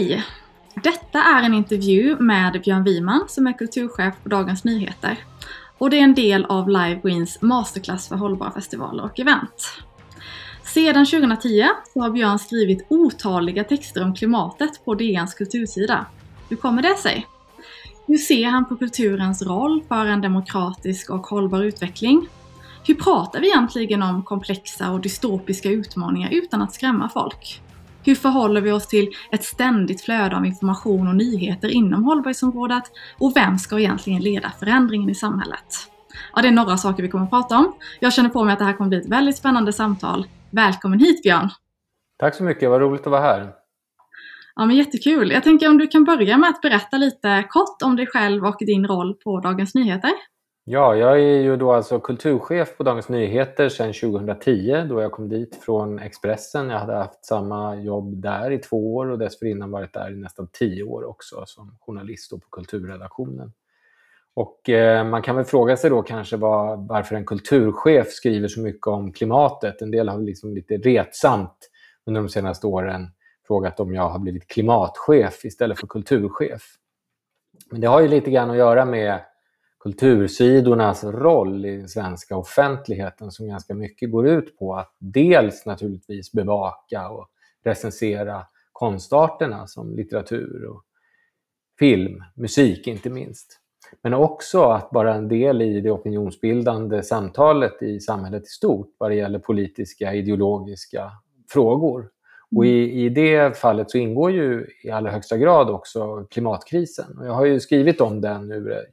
Hej! Detta är en intervju med Björn Wiman som är kulturchef på Dagens Nyheter. Och det är en del av Live Greens masterclass för hållbara festivaler och event. Sedan 2010 så har Björn skrivit otaliga texter om klimatet på DNs kultursida. Hur kommer det sig? Hur ser han på kulturens roll för en demokratisk och hållbar utveckling? Hur pratar vi egentligen om komplexa och dystopiska utmaningar utan att skrämma folk? Hur förhåller vi oss till ett ständigt flöde av information och nyheter inom hållbarhetsområdet? Och vem ska egentligen leda förändringen i samhället? Ja, det är några saker vi kommer att prata om. Jag känner på mig att det här kommer bli ett väldigt spännande samtal. Välkommen hit Björn! Tack så mycket, vad roligt att vara här. Ja, men jättekul. Jag tänker om du kan börja med att berätta lite kort om dig själv och din roll på Dagens Nyheter. Ja, jag är ju då alltså kulturchef på Dagens Nyheter sedan 2010 då jag kom dit från Expressen. Jag hade haft samma jobb där i två år och dessförinnan varit där i nästan tio år också som journalist på kulturredaktionen. Och eh, man kan väl fråga sig då kanske var, varför en kulturchef skriver så mycket om klimatet. En del har liksom lite retsamt under de senaste åren frågat om jag har blivit klimatchef istället för kulturchef. Men det har ju lite grann att göra med kultursidornas roll i den svenska offentligheten som ganska mycket går ut på att dels naturligtvis bevaka och recensera konstarterna som litteratur och film, musik inte minst. Men också att vara en del i det opinionsbildande samtalet i samhället i stort vad det gäller politiska, ideologiska frågor. Och i, i det fallet så ingår ju i allra högsta grad också klimatkrisen. Och jag har ju skrivit om den ur,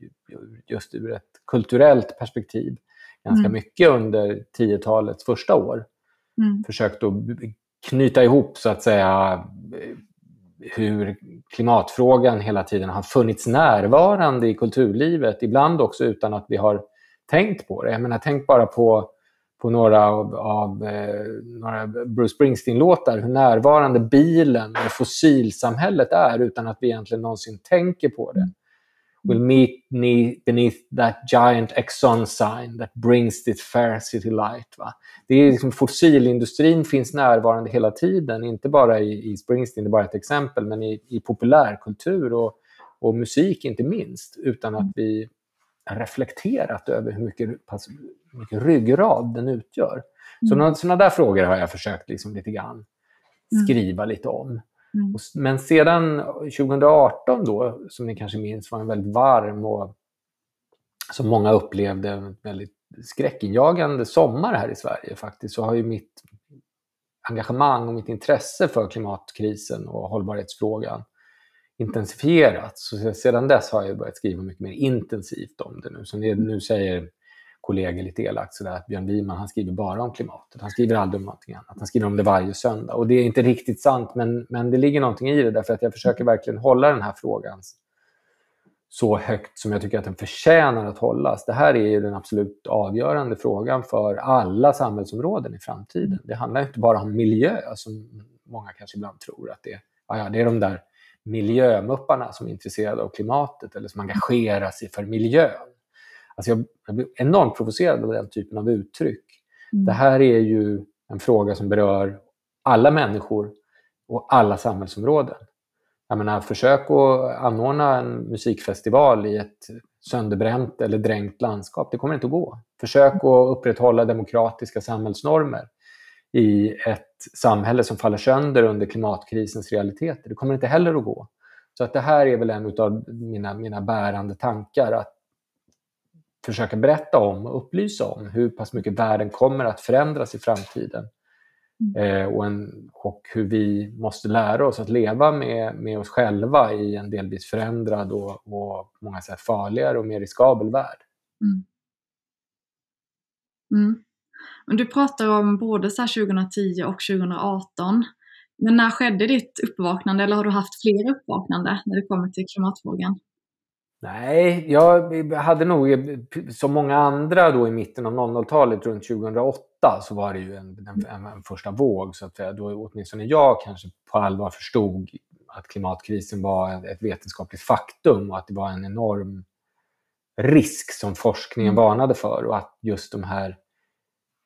just ur ett kulturellt perspektiv ganska mm. mycket under 10-talets första år. Mm. Försökt att knyta ihop så att säga hur klimatfrågan hela tiden har funnits närvarande i kulturlivet, ibland också utan att vi har tänkt på det. Jag menar, tänk bara på på några av, av eh, några Bruce Springsteen-låtar, hur närvarande bilen och fossilsamhället är utan att vi egentligen någonsin tänker på det. We'll meet beneath that giant Exxon sign that brings this fair city light. Va? Det är liksom, fossilindustrin finns närvarande hela tiden, inte bara i, i Springsteen, det är bara ett exempel, men i, i populärkultur och, och musik inte minst, utan att vi reflekterat över hur mycket, pass, mycket ryggrad den utgör. Mm. Så sådana där frågor har jag försökt liksom lite grann mm. skriva mm. lite om. Mm. Men sedan 2018 då, som ni kanske minns, var en väldigt varm och som många upplevde en väldigt skräckinjagande sommar här i Sverige faktiskt, så har ju mitt engagemang och mitt intresse för klimatkrisen och hållbarhetsfrågan intensifierats. Så sedan dess har jag börjat skriva mycket mer intensivt om det nu. Så nu säger kollegor lite elakt sådär att Björn Wiman han skriver bara om klimatet. Han skriver aldrig om någonting annat. Han skriver om det varje söndag. Och det är inte riktigt sant, men, men det ligger någonting i det därför att jag försöker verkligen hålla den här frågan så högt som jag tycker att den förtjänar att hållas. Det här är ju den absolut avgörande frågan för alla samhällsområden i framtiden. Det handlar inte bara om miljö, som många kanske ibland tror att det är. Ja, det är de där miljömupparna som är intresserade av klimatet eller som engagerar sig för miljön. Alltså jag, jag blir enormt provocerad av den typen av uttryck. Mm. Det här är ju en fråga som berör alla människor och alla samhällsområden. Jag menar, försök att anordna en musikfestival i ett sönderbränt eller dränkt landskap. Det kommer inte att gå. Försök att upprätthålla demokratiska samhällsnormer i ett samhälle som faller sönder under klimatkrisens realiteter. Det kommer inte heller att gå. Så att det här är väl en av mina, mina bärande tankar, att försöka berätta om och upplysa om hur pass mycket världen kommer att förändras i framtiden. Mm. Eh, och, en, och hur vi måste lära oss att leva med, med oss själva i en delvis förändrad och, och på många sätt farligare och mer riskabel värld. Mm. Mm. Men du pratar om både så 2010 och 2018. Men när skedde ditt uppvaknande eller har du haft fler uppvaknande när det kommer till klimatfrågan? Nej, jag hade nog som många andra då i mitten av 00-talet runt 2008 så var det ju en, en, en, första våg så att säga, då åtminstone jag kanske på allvar förstod att klimatkrisen var ett vetenskapligt faktum och att det var en enorm risk som forskningen mm. varnade för och att just de här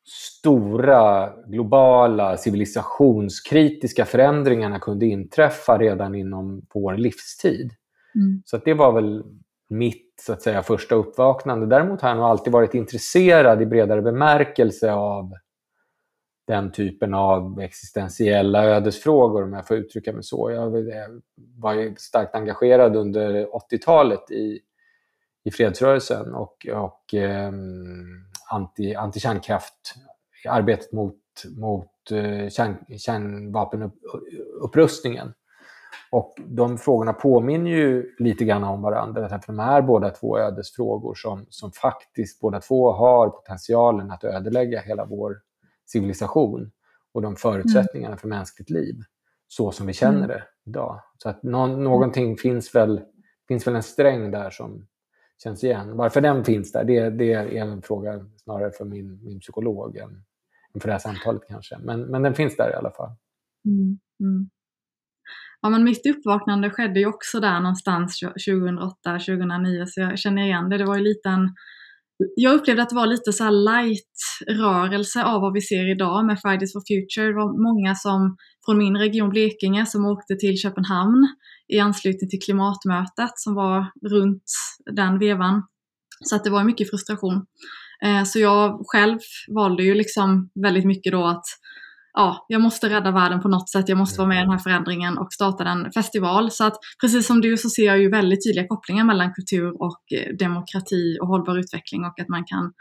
stora globala civilisationskritiska förändringarna kunde inträffa redan inom vår livstid. Mm. Så det var väl mitt så att säga, första uppvaknande. Däremot har jag nog alltid varit intresserad i bredare bemärkelse av den typen av existentiella ödesfrågor, om jag får uttrycka mig så. Jag var starkt engagerad under 80-talet i, i fredsrörelsen och, och eh, anti, antikärnkraft, arbetet mot, mot eh, kärn, kärnvapenupprustningen. Och de frågorna påminner ju lite grann om varandra, för de är båda två ödesfrågor som, som faktiskt båda två har potentialen att ödelägga hela vår civilisation och de förutsättningarna mm. för mänskligt liv, så som vi känner mm. det idag. Så att no någonting finns väl, finns väl en sträng där som känns igen. Varför den finns där, det, det är en fråga snarare för min, min psykolog än, än för det här samtalet kanske. Men, men den finns där i alla fall. Mm. mm. Ja, men mitt uppvaknande skedde ju också där någonstans 2008-2009 så jag känner igen det. Det var ju lite en jag upplevde att det var lite så light-rörelse av vad vi ser idag med Fridays for Future. Det var många som från min region Blekinge som åkte till Köpenhamn i anslutning till klimatmötet som var runt den vevan. Så att det var mycket frustration. Eh, så jag själv valde ju liksom väldigt mycket då att ja, jag måste rädda världen på något sätt, jag måste vara med i den här förändringen och starta en festival. Så att precis som du så ser jag ju väldigt tydliga kopplingar mellan kultur och eh, demokrati och hållbar utveckling och att man kan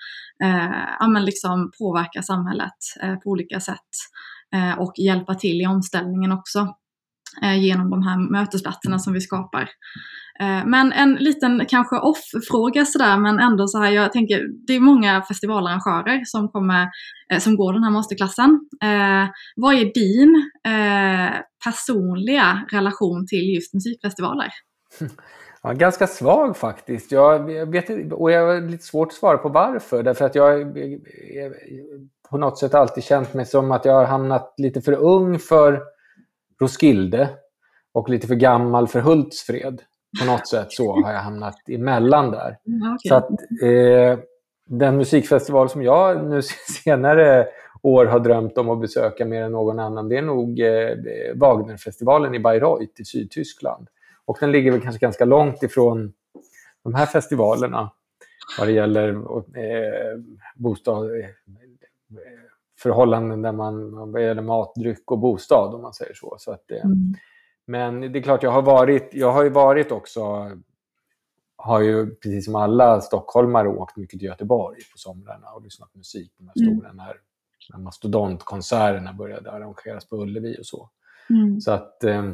eh, ja, men liksom påverka samhället eh, på olika sätt eh, och hjälpa till i omställningen också eh, genom de här mötesplatserna som vi skapar. Eh, men en liten kanske off-fråga sådär, men ändå så här, jag tänker, det är många festivalarrangörer som, kommer, eh, som går den här masterklassen. Eh, vad är din eh, personliga relation till just musikfestivaler? Ja, ganska svag faktiskt. Jag, vet, och jag har lite svårt att svara på varför. Därför att jag, jag på något sätt alltid känt mig som att jag har hamnat lite för ung för Roskilde och lite för gammal för Hultsfred på något sätt så har jag hamnat emellan där. Mm, okay. Så att eh, den musikfestival som jag nu senare år har drömt om att besöka mer än någon annan, det är nog eh, Wagnerfestivalen i Bayreuth i Sydtyskland. Och den ligger väl kanske ganska långt ifrån de här festivalerna vad det gäller eh, bostad, eh, förhållanden där man, vad gäller mat, dryck och bostad om man säger så. så att, eh, mm. Men det är klart, jag har varit, jag har ju varit också, har ju precis som alla stockholmare åkt mycket till Göteborg på somrarna och lyssnat på musik på de här mm. stora, när, när mastodontkonserterna började arrangeras på Ullevi och så. Mm. Så att eh,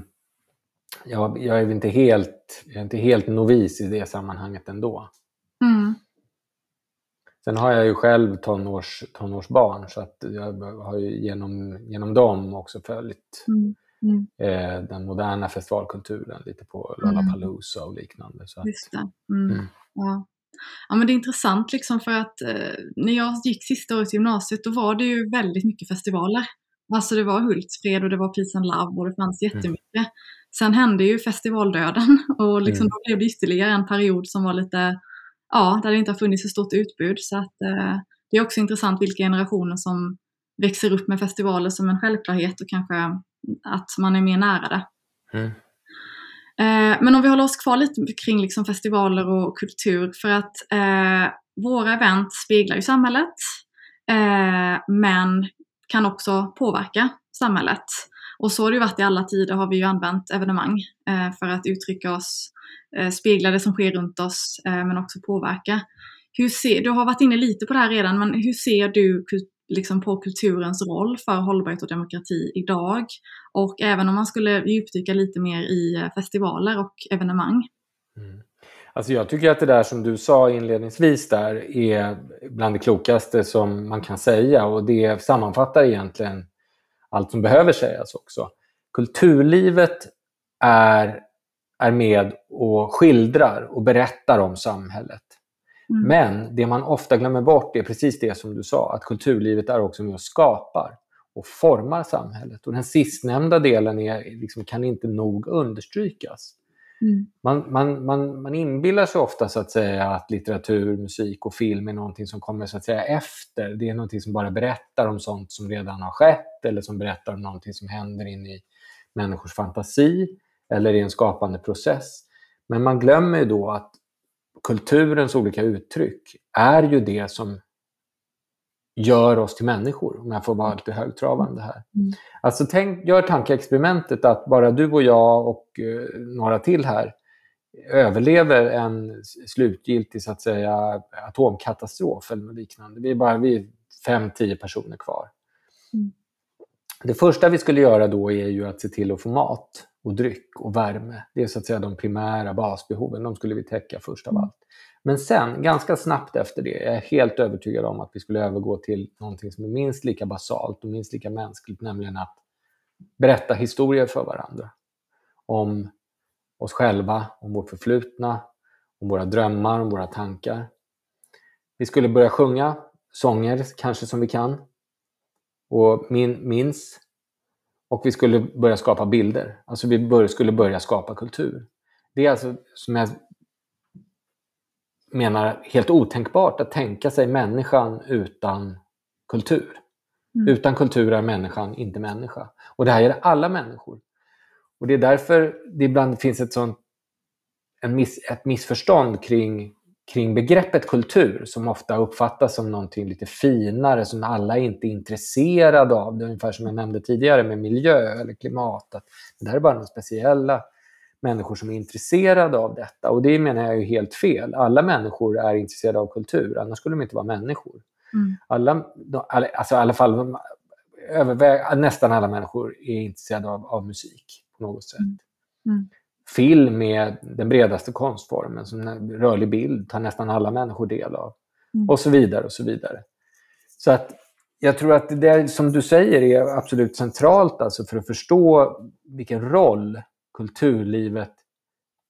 jag, jag, är inte helt, jag är inte helt novis i det sammanhanget ändå. Mm. Sen har jag ju själv tonårs, tonårsbarn så att jag har ju genom, genom dem också följt mm. Mm. Eh, den moderna festivalkulturen lite på Lollapalooza och liknande. Så att, Just det. Mm. Mm. Ja. ja men det är intressant liksom för att eh, när jag gick sista året i gymnasiet då var det ju väldigt mycket festivaler. Alltså det var Hultsfred och det var Peace and Love och det fanns mm. jättemycket. Sen hände ju festivaldöden och liksom mm. då blev det ytterligare en period som var lite, ja, där det inte har funnits så stort utbud. Så att eh, det är också intressant vilka generationer som växer upp med festivaler som en självklarhet och kanske att man är mer nära det. Mm. Eh, men om vi håller oss kvar lite kring liksom festivaler och kultur för att eh, våra event speglar ju samhället eh, men kan också påverka samhället. Och så har det ju varit i alla tider har vi ju använt evenemang eh, för att uttrycka oss, eh, spegla det som sker runt oss men också påverka. Hur ser, du har varit inne lite på det här redan, men hur ser du liksom på kulturens roll för hållbarhet och demokrati idag. Och även om man skulle djupdyka lite mer i eh, festivaler och evenemang. Mm. Alltså jag tycker att det där som du sa inledningsvis där är bland det klokaste som man kan säga och det sammanfattar egentligen allt som behöver sägas också. Kulturlivet är, är med och skildrar och berättar om samhället. Mm. Men det man ofta glömmer bort är precis det som du sa, att kulturlivet är också med och skapar och formar samhället. Och den sistnämnda delen är, liksom, kan inte nog understrykas. Mm. Man, man, man, man inbillar sig ofta så att säga att litteratur, musik och film är någonting som kommer så att säga efter. Det är någonting som bara berättar om sånt som redan har skett eller som berättar om någonting som händer in i människors fantasi eller i en skapande process. Men man glömmer ju då att kulturens olika uttryck är ju det som gör oss till människor, om jag får vara lite högtravande här. Mm. Alltså tänk, gör tankeexperimentet att bara du och jag och eh, några till här överlever en slutgiltig så att säga, atomkatastrof eller liknande. Vi är bara vi fem, tio personer kvar. Det första vi skulle göra då är ju att se till att få mat och dryck och värme. Det är så att säga de primära basbehoven. De skulle vi täcka först av Mm. allt. Men sen, ganska snabbt efter det, jag är helt övertygad om att vi skulle övergå till någonting som är minst lika basalt och minst lika mänskligt, nämligen att berätta historier för varandra. Om oss själva, om vårt förflutna, om våra drömmar, om våra tankar. Vi skulle börja sjunga sånger, kanske som vi kan, och min, minns. Och vi skulle börja skapa bilder. Alltså vi bör, skulle börja skapa kultur. Det är alltså, som jag menar, helt otänkbart att tänka sig människan utan kultur. Mm. Utan kultur är människan inte människa. Och det här gäller alla människor. Och det är därför det ibland finns ett sånt en miss, ett missförstånd kring, kring begreppet kultur som ofta uppfattas som någonting lite finare som alla inte är intresserade av. Det är ungefär som jag nämnde tidigare med miljö eller klimat. Att det här är bara några speciella människor som är intresserade av detta. Och det menar jag är helt fel. Alla människor är intresserade av kultur, annars skulle de inte vara människor. Mm. Alla, alla- alltså i alla fall överväg, nästan alla människor är intresserade av, av musik på något sätt. Mm. Mm. Film är den bredaste konstformen, som en rörlig bild tar nästan alla människor del av. Mm. Och så vidare och så vidare. Så att jag tror att det som du säger är absolut centralt alltså för att förstå vilken roll kulturlivet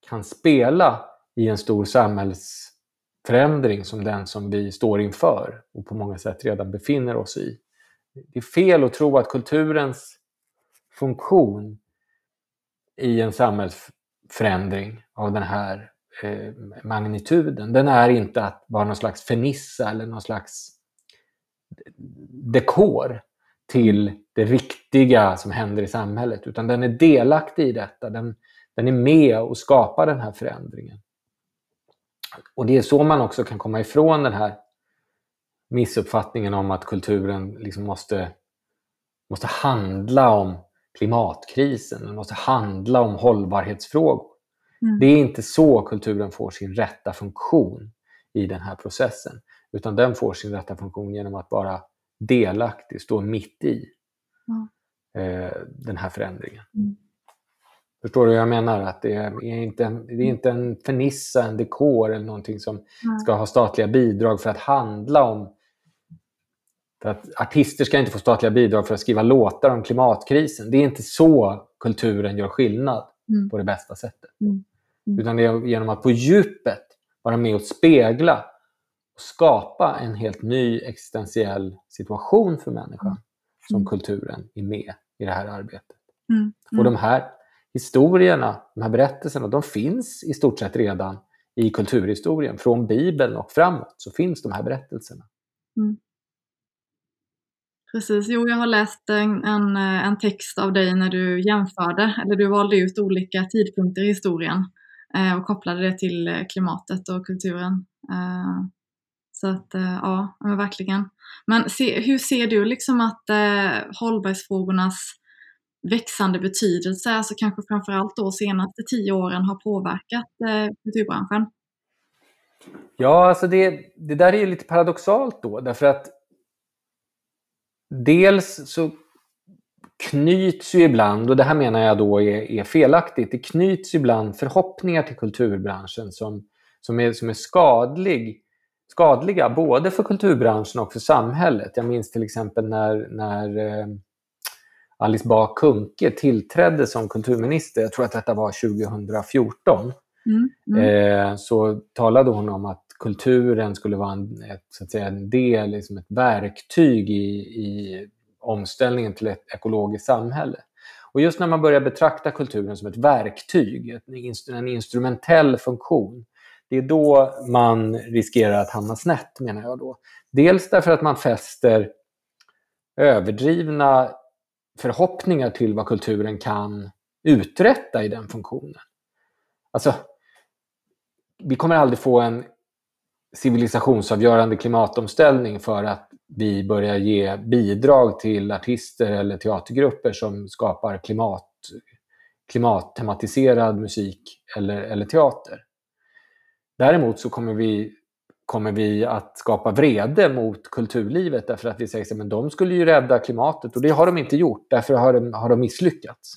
kan spela i en stor samhällsförändring som den som vi står inför och på många sätt redan befinner oss i. Det är fel att tro att kulturens funktion i en förändring av den här eh, magnituden, den är inte att vara någon slags fernissa eller någon slags dekor till det riktiga som händer i samhället, utan den är delaktig i detta. Den, den är med och skapar den här förändringen. Och det är så man också kan komma ifrån den här missuppfattningen om att kulturen liksom måste, måste handla om klimatkrisen, den måste handla om hållbarhetsfrågor. Mm. Det är inte så kulturen får sin rätta funktion i den här processen. Utan den får sin rätta funktion genom att vara delaktig, stå mitt i Ja. eh, den här förändringen. Mm. Förstår du vad jag menar? Att det är inte en, det är inte en fernissa, en dekor eller någonting som ska ha statliga bidrag för att handla om... Att artister ska inte få statliga bidrag för att skriva låtar om klimatkrisen. Det är inte så kulturen gör skillnad Mm. på det bästa sättet. Mm. Mm. Utan det är genom att på djupet vara med och spegla och skapa en helt ny existentiell situation för människan som Mm. kulturen är med i det här arbetet. Mm. Och de här historierna, de här berättelserna, de finns i stort sett redan i kulturhistorien. Från Bibeln och framåt så finns de här berättelserna. Precis, jo jag har läst en, en, eh, en text av dig när du jämförde, eller du valde ut olika tidpunkter i historien eh, och kopplade det till eh, klimatet och kulturen. Eh, så att eh, ja, men verkligen. Men se, hur ser du liksom att eh, hållbarhetsfrågornas växande betydelse, alltså kanske framförallt då senaste tio åren, har påverkat eh, kulturbranschen? Ja, alltså det, det där är ju lite paradoxalt då, därför att dels så knyts ju ibland, och det här menar jag då är, är felaktigt, det knyts ibland förhoppningar till kulturbranschen som, som, är, som är skadlig, skadliga både för kulturbranschen och för samhället. Jag minns till exempel när, när eh, Alice Bah Kuhnke tillträdde som kulturminister, jag tror att detta var 2014, Mm, mm, eh, så talade hon om att kulturen skulle vara en, ett, så att säga, en del, liksom ett verktyg i, i omställningen till ett ekologiskt samhälle. Och just när man börjar betrakta kulturen som ett verktyg, en instrumentell funktion, det är då man riskerar att hamna snett, menar jag då. Dels därför att man fäster överdrivna förhoppningar till vad kulturen kan uträtta i den funktionen. Alltså, vi kommer aldrig få en civilisationsavgörande klimatomställning för att vi börjar ge bidrag till artister eller teatergrupper som skapar klimat, klimattematiserad musik eller, eller teater. Däremot så kommer vi, kommer vi att skapa vrede mot kulturlivet därför att vi säger att de skulle ju rädda klimatet och det har de inte gjort, därför har de, har de misslyckats.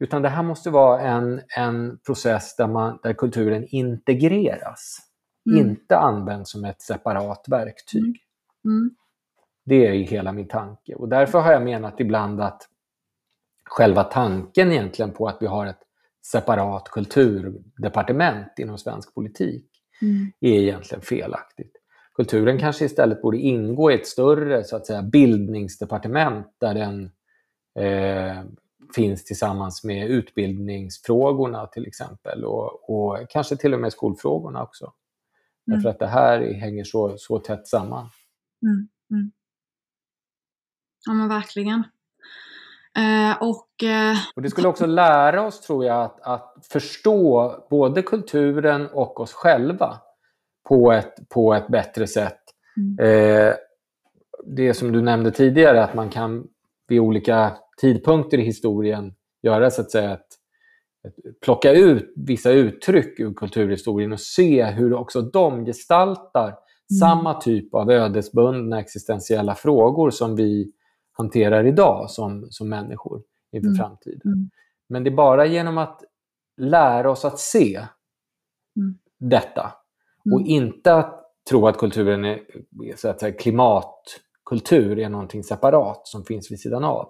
Utan det här måste vara en, en process där, man, där kulturen integreras, mm. inte används som ett separat verktyg. Mm. mm. Det är hela min tanke. Och därför har jag menat ibland att själva tanken egentligen på att vi har ett separat kulturdepartement inom svensk politik mm. är egentligen felaktigt. Kulturen kanske istället borde ingå i ett större så att säga, bildningsdepartement där den eh, finns tillsammans med utbildningsfrågorna till exempel och, och kanske till och med skolfrågorna också. Mm. Därför att det här hänger så, så tätt samman. Mm. Mm. Ja men verkligen. Eh, och, eh... och Det skulle också lära oss, tror jag, att, att förstå både kulturen och oss själva på ett, på ett bättre sätt. Mm. Eh, det som du nämnde tidigare, att man kan vid olika tidpunkter i historien göra så att säga ett, plocka ut vissa uttryck ur kulturhistorien och se hur också de gestaltar mm. samma typ av ödesbundna existentiella frågor som vi hanterar idag som, som människor inför mm. framtiden. Mm. Men det är bara genom att lära oss att se mm. detta och mm. inte att tro att kulturen är så att säga, klimatkultur är någonting separat som finns vid sidan av.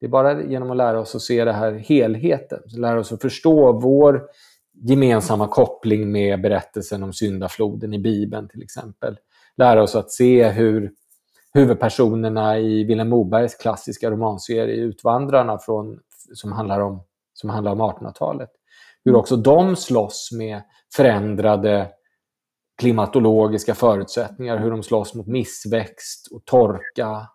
Det är bara genom att lära oss att se det här helheten, lära oss att förstå vår gemensamma koppling med berättelsen om syndafloden i Bibeln till exempel. Lära oss att se hur huvudpersonerna i Vilhelm Mobergs klassiska romanserie Utvandrarna från, som, handlar om, som handlar om 1800-talet. Hur också de slåss med förändrade klimatologiska förutsättningar, hur de slåss mot missväxt och torka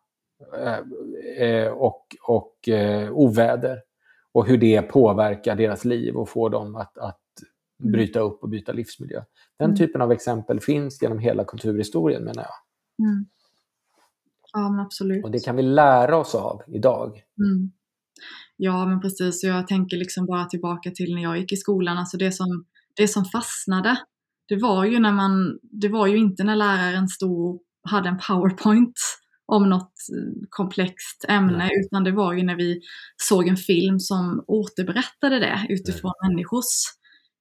och, och eh, oväder. Och hur det påverkar deras liv och får dem att, att mm. bryta upp och byta livsmiljö. Den mm. typen av exempel finns genom hela kulturhistorien menar jag. Mm. Ja, men absolut. Och det kan vi lära oss av idag. Mm. Ja, men precis. Jag tänker liksom bara tillbaka till när jag gick i skolan. Alltså det som, det som fastnade, det var ju när man, det var ju inte när läraren stod hade en powerpoint om något komplext ämne, Nej. utan det var ju när vi såg en film som återberättade det utifrån Nej. människors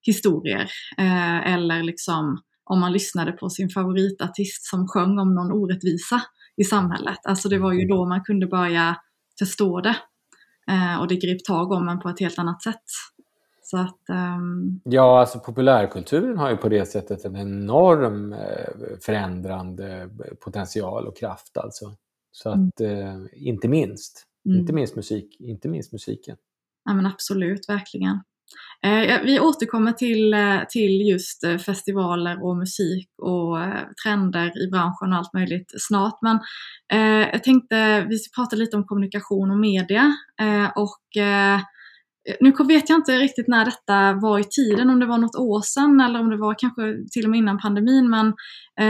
historier. Eh, eller liksom om man lyssnade på sin favoritartist som sjöng om någon orättvisa i samhället. Alltså det var ju då man kunde börja förstå det. Eh, och det grep tag om en på ett helt annat sätt. Så att, um... Ja, alltså populärkulturen har ju på det sättet en enorm eh, förändrande potential och kraft. Alltså. Så att, mm. eh, inte minst. Mm. Inte minst musik, inte minst musiken. Ja men absolut, verkligen. Eh, vi återkommer till, eh, till just eh, festivaler och musik och trender i branschen och allt möjligt snart. Men jag tänkte vi ska prata lite om kommunikation och media. och nu vet jag inte riktigt när detta var i tiden, om det var något år sedan eller om det var kanske till och med innan pandemin. Men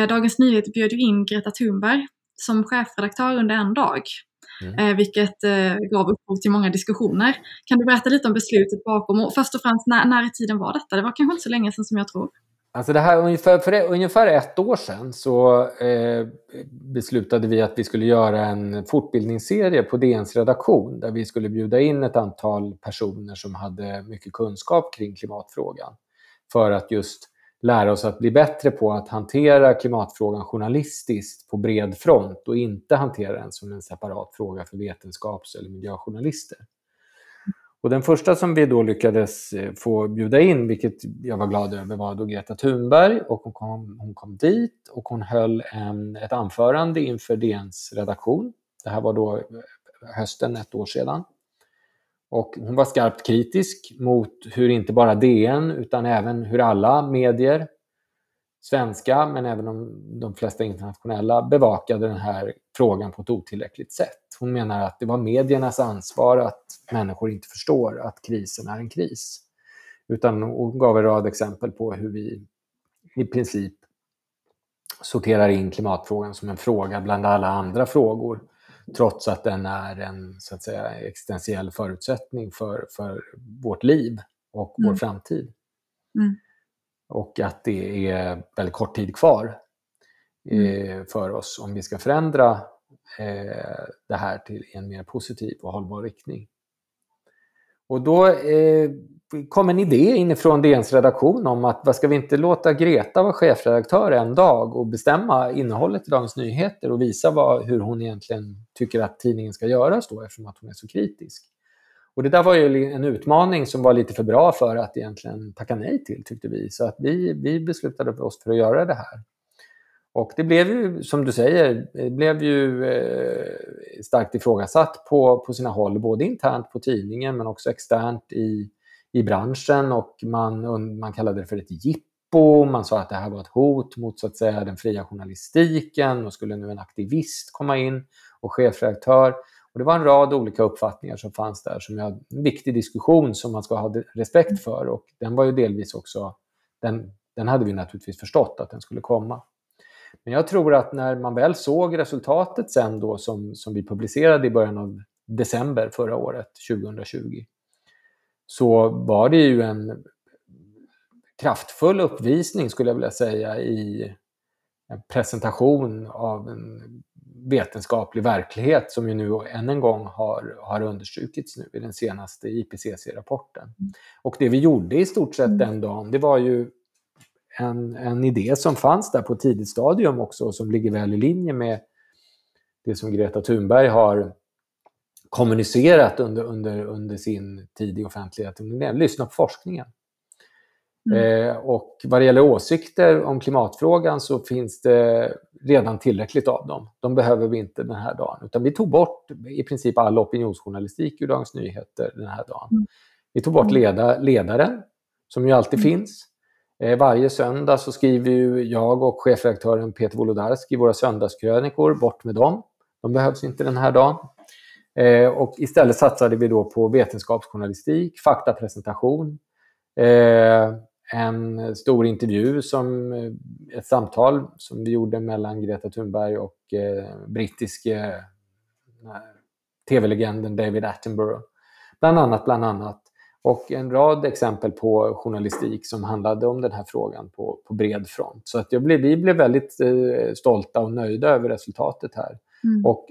Dagens Nyheter bjöd ju in Greta Thunberg som chefredaktör under en dag. Mm. Eh, vilket eh, gav upphov till många diskussioner. Kan du berätta lite om beslutet bakom och först och främst när, när i tiden var detta? Det var kanske inte så länge sedan som jag tror. Alltså det här, ungefär, för ungefär ett år sedan så eh, beslutade vi att vi skulle göra en fortbildningsserie på DNs redaktion där vi skulle bjuda in ett antal personer som hade mycket kunskap kring klimatfrågan för att just lära oss att bli bättre på att hantera klimatfrågan journalistiskt på bred front och inte hantera den som en separat fråga för vetenskaps eller miljöjournalister. Och den första som vi då lyckades eh, få bjuda in, vilket jag var glad över, var då Greta Thunberg. Och hon, kom, hon kom dit och hon höll en, ett anförande inför DNs redaktion. Det här var då eh, hösten ett år sedan. Och hon var skarpt kritisk mot hur inte bara DN utan även hur alla medier, svenska men även de, de flesta internationella, bevakade den här frågan på ett otillräckligt sätt. Hon menar att det var mediernas ansvar att människor inte förstår att krisen är en kris. Utan hon gav en rad exempel på hur vi i princip sorterar in klimatfrågan som en fråga bland alla andra frågor trots att den är en så att säga, existentiell förutsättning för, för vårt liv och mm. vår framtid. Mm. Och att det är väldigt kort tid kvar eh, mm. för oss om vi ska förändra eh, det här till en mer positiv och hållbar riktning. Och då eh, kom en idé inifrån DNs redaktion om att vad ska vi inte låta Greta vara chefredaktör en dag och bestämma innehållet i Dagens Nyheter och visa vad, hur hon egentligen tycker att tidningen ska göras då eftersom att hon är så kritisk. Och det där var ju en utmaning som var lite för bra för att egentligen tacka nej till tyckte vi. Så att vi, vi beslutade oss för att göra det här. Och det blev ju, som du säger, det blev ju eh, starkt ifrågasatt på, på sina håll, både internt på tidningen men också externt i, i branschen och man, man kallade det för ett jippo. Man sa att det här var ett hot mot så att säga, den fria journalistiken och skulle nu en aktivist komma in och chefredaktör. Och det var en rad olika uppfattningar som fanns där som är en viktig diskussion som man ska ha respekt för och den var ju delvis också, den, den hade vi naturligtvis förstått att den skulle komma. Men jag tror att när man väl såg resultatet sen då som, som vi publicerade i början av december förra året, 2020, så var det ju en kraftfull uppvisning skulle jag vilja säga i en presentation av en vetenskaplig verklighet som ju nu än en gång har, har understrukits nu i den senaste IPCC-rapporten. Och det vi gjorde i stort sett den dagen, det var ju en, en idé som fanns där på ett tidigt stadium också som ligger väl i linje med det som Greta Thunberg har kommunicerat under, under, under sin tid i offentligheten. Lyssna på forskningen. Mm. Eh, och vad det gäller åsikter om klimatfrågan så finns det redan tillräckligt av dem. De behöver vi inte den här dagen. Utan vi tog bort i princip all opinionsjournalistik ur Dagens Nyheter den här dagen. Mm. Vi tog bort mm. leda, ledaren, som ju alltid mm. finns. Eh, varje söndag så skriver ju jag och chefredaktören Peter Wolodarski våra söndagskrönikor. Bort med dem. De behövs inte den här dagen. Eh, och istället satsade vi då på vetenskapsjournalistik, faktapresentation, eh, en stor intervju, som eh, ett samtal som vi gjorde mellan Greta Thunberg och eh, brittiske eh, tv-legenden David Attenborough. Bland annat, bland annat. Och en rad exempel på journalistik som handlade om den här frågan på, på bred front. Så att jag blev, vi blev väldigt eh, stolta och nöjda över resultatet här. Mm. Och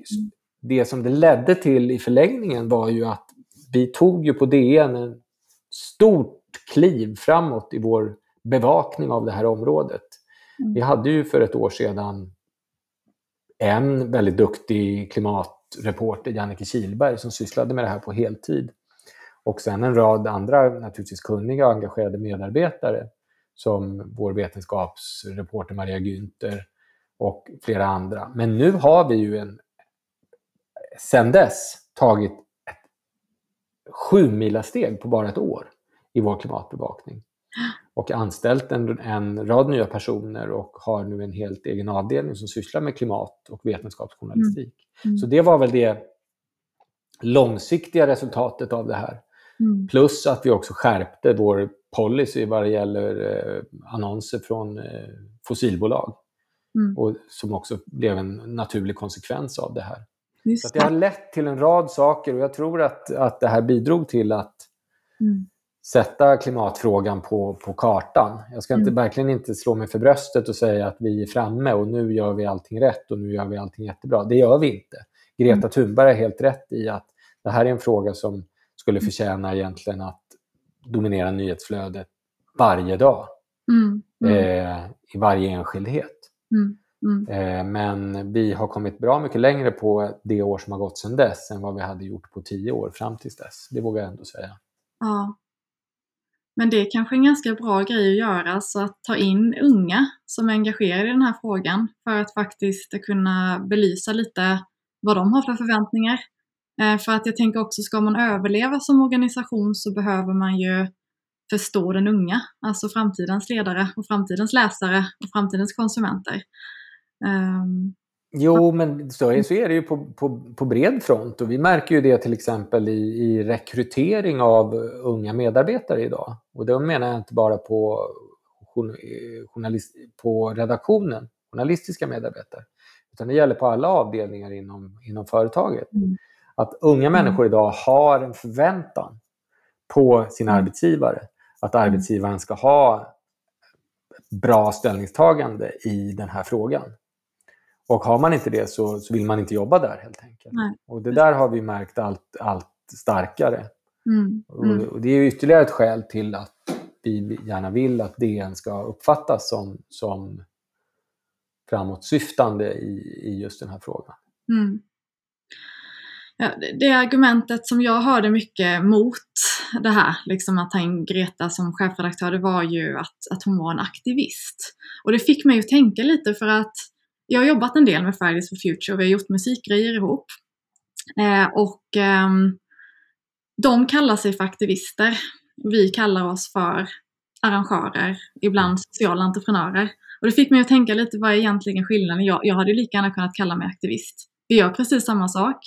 det som det ledde till i förlängningen var ju att vi tog ju på DN en stort kliv framåt i vår bevakning av det här området. Mm. Vi hade ju för ett år sedan en väldigt duktig klimatreporter, Jannike Kilberg, som sysslade med det här på heltid. Och sen en rad andra naturligtvis kunniga och engagerade medarbetare som vår vetenskapsreporter Maria Günther och flera andra. Men nu har vi ju en, sen dess tagit ett sju steg på bara ett år i vår klimatbevakning. Och anställt en, en rad nya personer och har nu en helt egen avdelning som sysslar med klimat och vetenskapsjournalistik. Mm. Mm. Så det var väl det långsiktiga resultatet av det här. Mm. Plus att vi också skärpte vår policy vad det gäller eh, annonser från eh, fossilbolag. Mm. Och som också blev en naturlig konsekvens av det här. Just så det har lett till en rad saker och jag tror att, att det här bidrog till att mm. Sätta klimatfrågan på, på kartan. Jag ska inte, mm. verkligen inte slå mig för bröstet och säga att vi är framme och nu gör vi allting rätt och nu gör vi allting jättebra. Det gör vi inte. Greta mm. Thunberg har helt rätt i att det här är en fråga som skulle mm. förtjäna egentligen att dominera nyhetsflödet varje dag. Mm, mm. Eh, I varje enskildhet. Mm, eh, men vi har kommit bra mycket längre på det år som har gått sedan dess än vad vi hade gjort på tio år fram tills dess. Det vågar jag ändå säga. Ja. Men det är kanske en ganska bra grej att göra, så att ta in unga som är engagerade i den här frågan för att faktiskt kunna belysa lite vad de har för förväntningar eh, för att jag tänker också, ska man överleva som organisation så behöver man ju förstå den unga, alltså framtidens ledare och framtidens läsare och framtidens konsumenter. Um, Jo, men så är, så är det ju på, på, på bred front och vi märker ju det till exempel i, i rekrytering av unga medarbetare idag. Och då menar jag inte bara på, journalist, på redaktionen, journalistiska medarbetare, utan det gäller på alla avdelningar inom, inom företaget. Mm. Att unga mm. människor idag har en förväntan på sin mm. arbetsgivare, att arbetsgivaren ska ha bra ställningstagande i den här frågan. Och har man inte det så, så vill man inte jobba där helt enkelt. Nej. Och det där har vi märkt allt, allt starkare. Mm. Mm. Och, det är ytterligare ett skäl till att vi gärna vill att DN ska uppfattas som, som framåtsyftande i, i just den här frågan. Mm. Ja, det argumentet som jag hörde mycket mot det här, liksom att ta in Greta som chefredaktör, det var ju att, att hon var en aktivist. Och det fick mig att tänka lite för att jag har jobbat en del med Fridays for Future och vi har gjort musikgrejer ihop. Eh, och eh, de kallar sig för aktivister. Vi kallar oss för arrangörer, ibland sociala entreprenörer. Och det fick mig att tänka lite, vad är egentligen skillnaden? Jag, jag hade lika gärna kunnat kalla mig aktivist. Vi gör precis samma sak,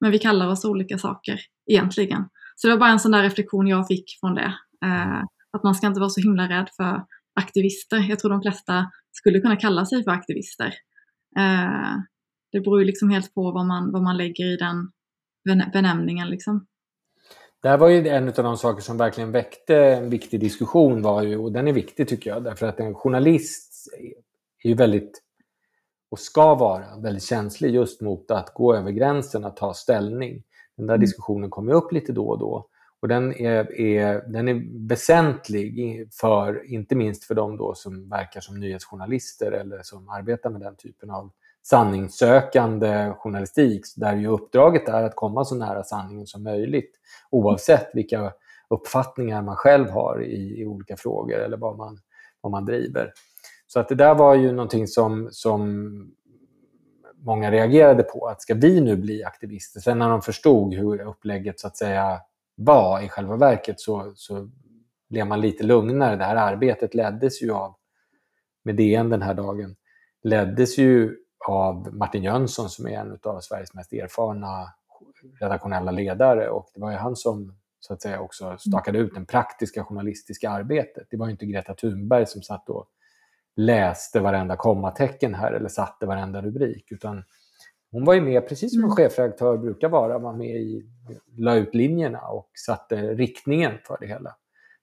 men vi kallar oss olika saker egentligen. Så det var bara en sån där reflektion jag fick från det. Eh, att man ska inte vara så himla rädd för aktivister. Jag tror de flesta skulle kunna kalla sig för aktivister. Eh, det beror ju liksom helt på vad man, vad man lägger i den benämningen. Liksom. Det här var ju en av de saker som verkligen väckte en viktig diskussion, var ju, och den är viktig tycker jag, därför att en journalist är ju väldigt, och ska vara, väldigt känslig just mot att gå över gränsen, att ta ställning. Den där mm. diskussionen kommer upp lite då och då. Och den är, är, den är väsentlig, för, inte minst för de då som verkar som nyhetsjournalister eller som arbetar med den typen av sanningssökande journalistik, där ju uppdraget är att komma så nära sanningen som möjligt, oavsett vilka uppfattningar man själv har i, i olika frågor eller vad man, vad man driver. Så att det där var ju någonting som, som många reagerade på, att ska vi nu bli aktivister? Sen när de förstod hur upplägget så att säga var i själva verket så, så blev man lite lugnare. Det här arbetet leddes ju av, med DN den här dagen, leddes ju av Martin Jönsson som är en av Sveriges mest erfarna redaktionella ledare och det var ju han som så att säga också stakade ut det praktiska journalistiska arbetet. Det var inte Greta Thunberg som satt och läste varenda kommatecken här eller satte varenda rubrik utan hon var ju med, precis som en mm. chefredaktör brukar vara, var med i, la ut linjerna och satte riktningen för det hela.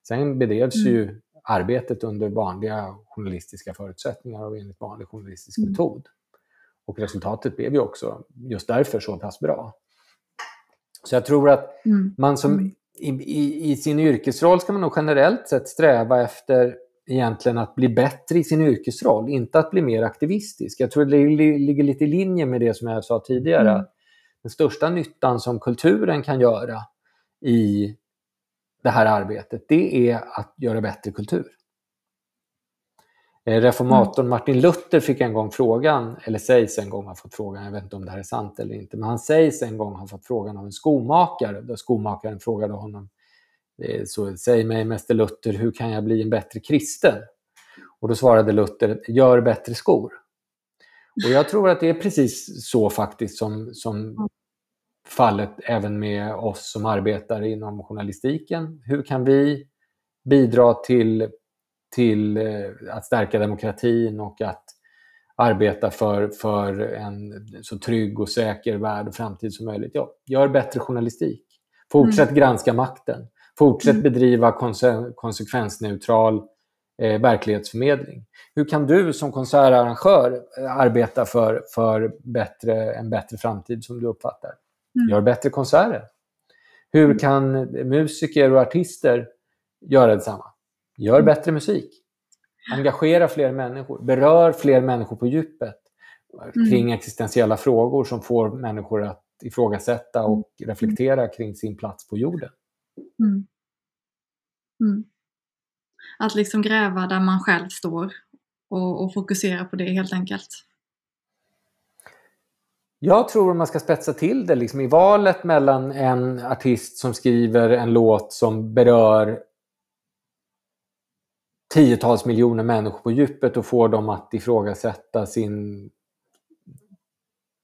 Sen bedrevs mm. ju arbetet under vanliga journalistiska förutsättningar och enligt vanlig journalistisk mm. metod. Och resultatet blev ju också just därför så pass bra. Så jag tror att mm. man som mm. i, i, i, sin yrkesroll ska man nog generellt sett sträva efter egentligen att bli bättre i sin yrkesroll, inte att bli mer aktivistisk. Jag tror det ligger lite i linje med det som jag sa tidigare. Mm. Den största nyttan som kulturen kan göra i det här arbetet, det är att göra bättre kultur. Eh, reformatorn mm. Martin Luther fick en gång frågan, eller sägs en gång ha fått frågan, jag vet inte om det här är sant eller inte, men han sägs en gång ha fått frågan av en skomakare, där skomakaren frågade honom så säg mig, Mäster Luther, hur kan jag bli en bättre kristen? Och då svarade Luther, gör bättre skor. Och jag tror att det är precis så faktiskt som, som fallet även med oss som arbetar inom journalistiken. Hur kan vi bidra till, till eh, att stärka demokratin och att arbeta för, för en så trygg och säker värld och framtid som möjligt? Ja, gör bättre journalistik. Fortsätt mm. granska makten. Fortsätt mm. bedriva konse konsekvensneutral eh, verklighetsförmedling. Hur kan du som konsertarrangör eh, arbeta för, för bättre, en bättre framtid som du uppfattar? Mm. Gör bättre konserter. Hur mm. kan musiker och artister göra detsamma? Gör mm. bättre musik. Engagera fler människor. Berör fler människor på djupet mm. kring existentiella frågor som får människor att ifrågasätta och reflektera kring sin plats på jorden. Mm. Mm. Att liksom gräva där man själv står och, och, fokusera på det helt enkelt. Jag tror om man ska spetsa till det liksom, i valet mellan en artist som skriver en låt som berör tiotals miljoner människor på djupet och får dem att ifrågasätta sin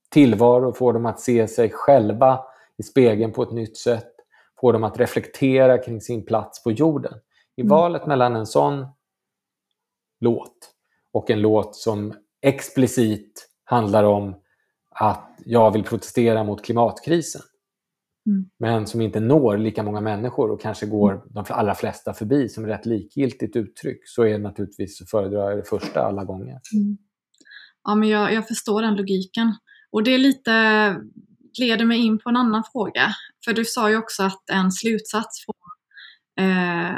tillvaro, får dem att se sig själva i spegeln på ett nytt sätt, får dem att reflektera kring sin plats på jorden. I mm. valet mellan en sån låt och en låt som explicit handlar om att jag vill protestera mot klimatkrisen. Mm. Men som inte når lika många människor och kanske går mm. de allra flesta förbi som rätt likgiltigt uttryck så är det naturligtvis föredrar jag det första alla gånger. Mm. Ja, men jag, jag, förstår den logiken. Och det lite leder mig in på en annan fråga. För du sa ju också att en slutsats från eh,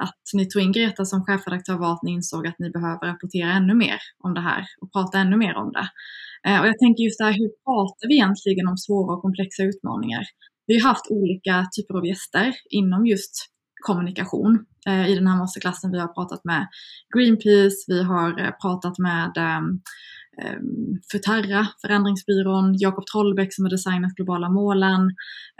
att ni tog in Greta som chefredaktör var att ni insåg att ni behöver rapportera ännu mer om det här och prata ännu mer om det. Eh, och jag tänker just där, hur pratar vi egentligen om svåra och komplexa utmaningar? Vi har haft olika typer av gäster inom just kommunikation eh, i den här masterklassen. Vi har pratat med Greenpeace, vi har eh, pratat med ehm, ehm, ehm, Futerra, förändringsbyrån, Jakob Trollbäck som har designat globala målen,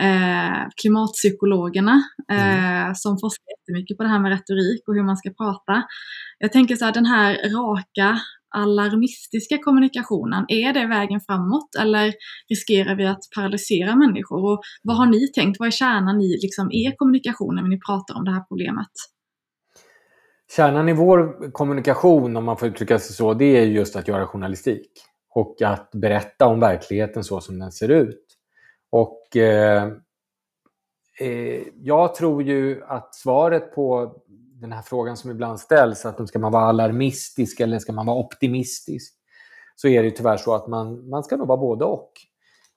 eh, klimatpsykologerna eh, mm. som forskar jättemycket på det här med retorik och hur man ska prata. Jag tänker så här, den här raka alarmistiska kommunikationen, är det vägen framåt eller riskerar vi att paralysera människor? Och vad har ni tänkt? Vad är kärnan i liksom er kommunikation när ni pratar om det här problemet? Kärnan i vår kommunikation, om man får uttrycka sig så, det är just att göra journalistik och att berätta om verkligheten så som den ser ut. Och eh, eh, jag tror ju att svaret på den här frågan som ibland ställs, att ska man vara alarmistisk eller ska man vara optimistisk? Så är det tyvärr så att man, man ska nog vara både och.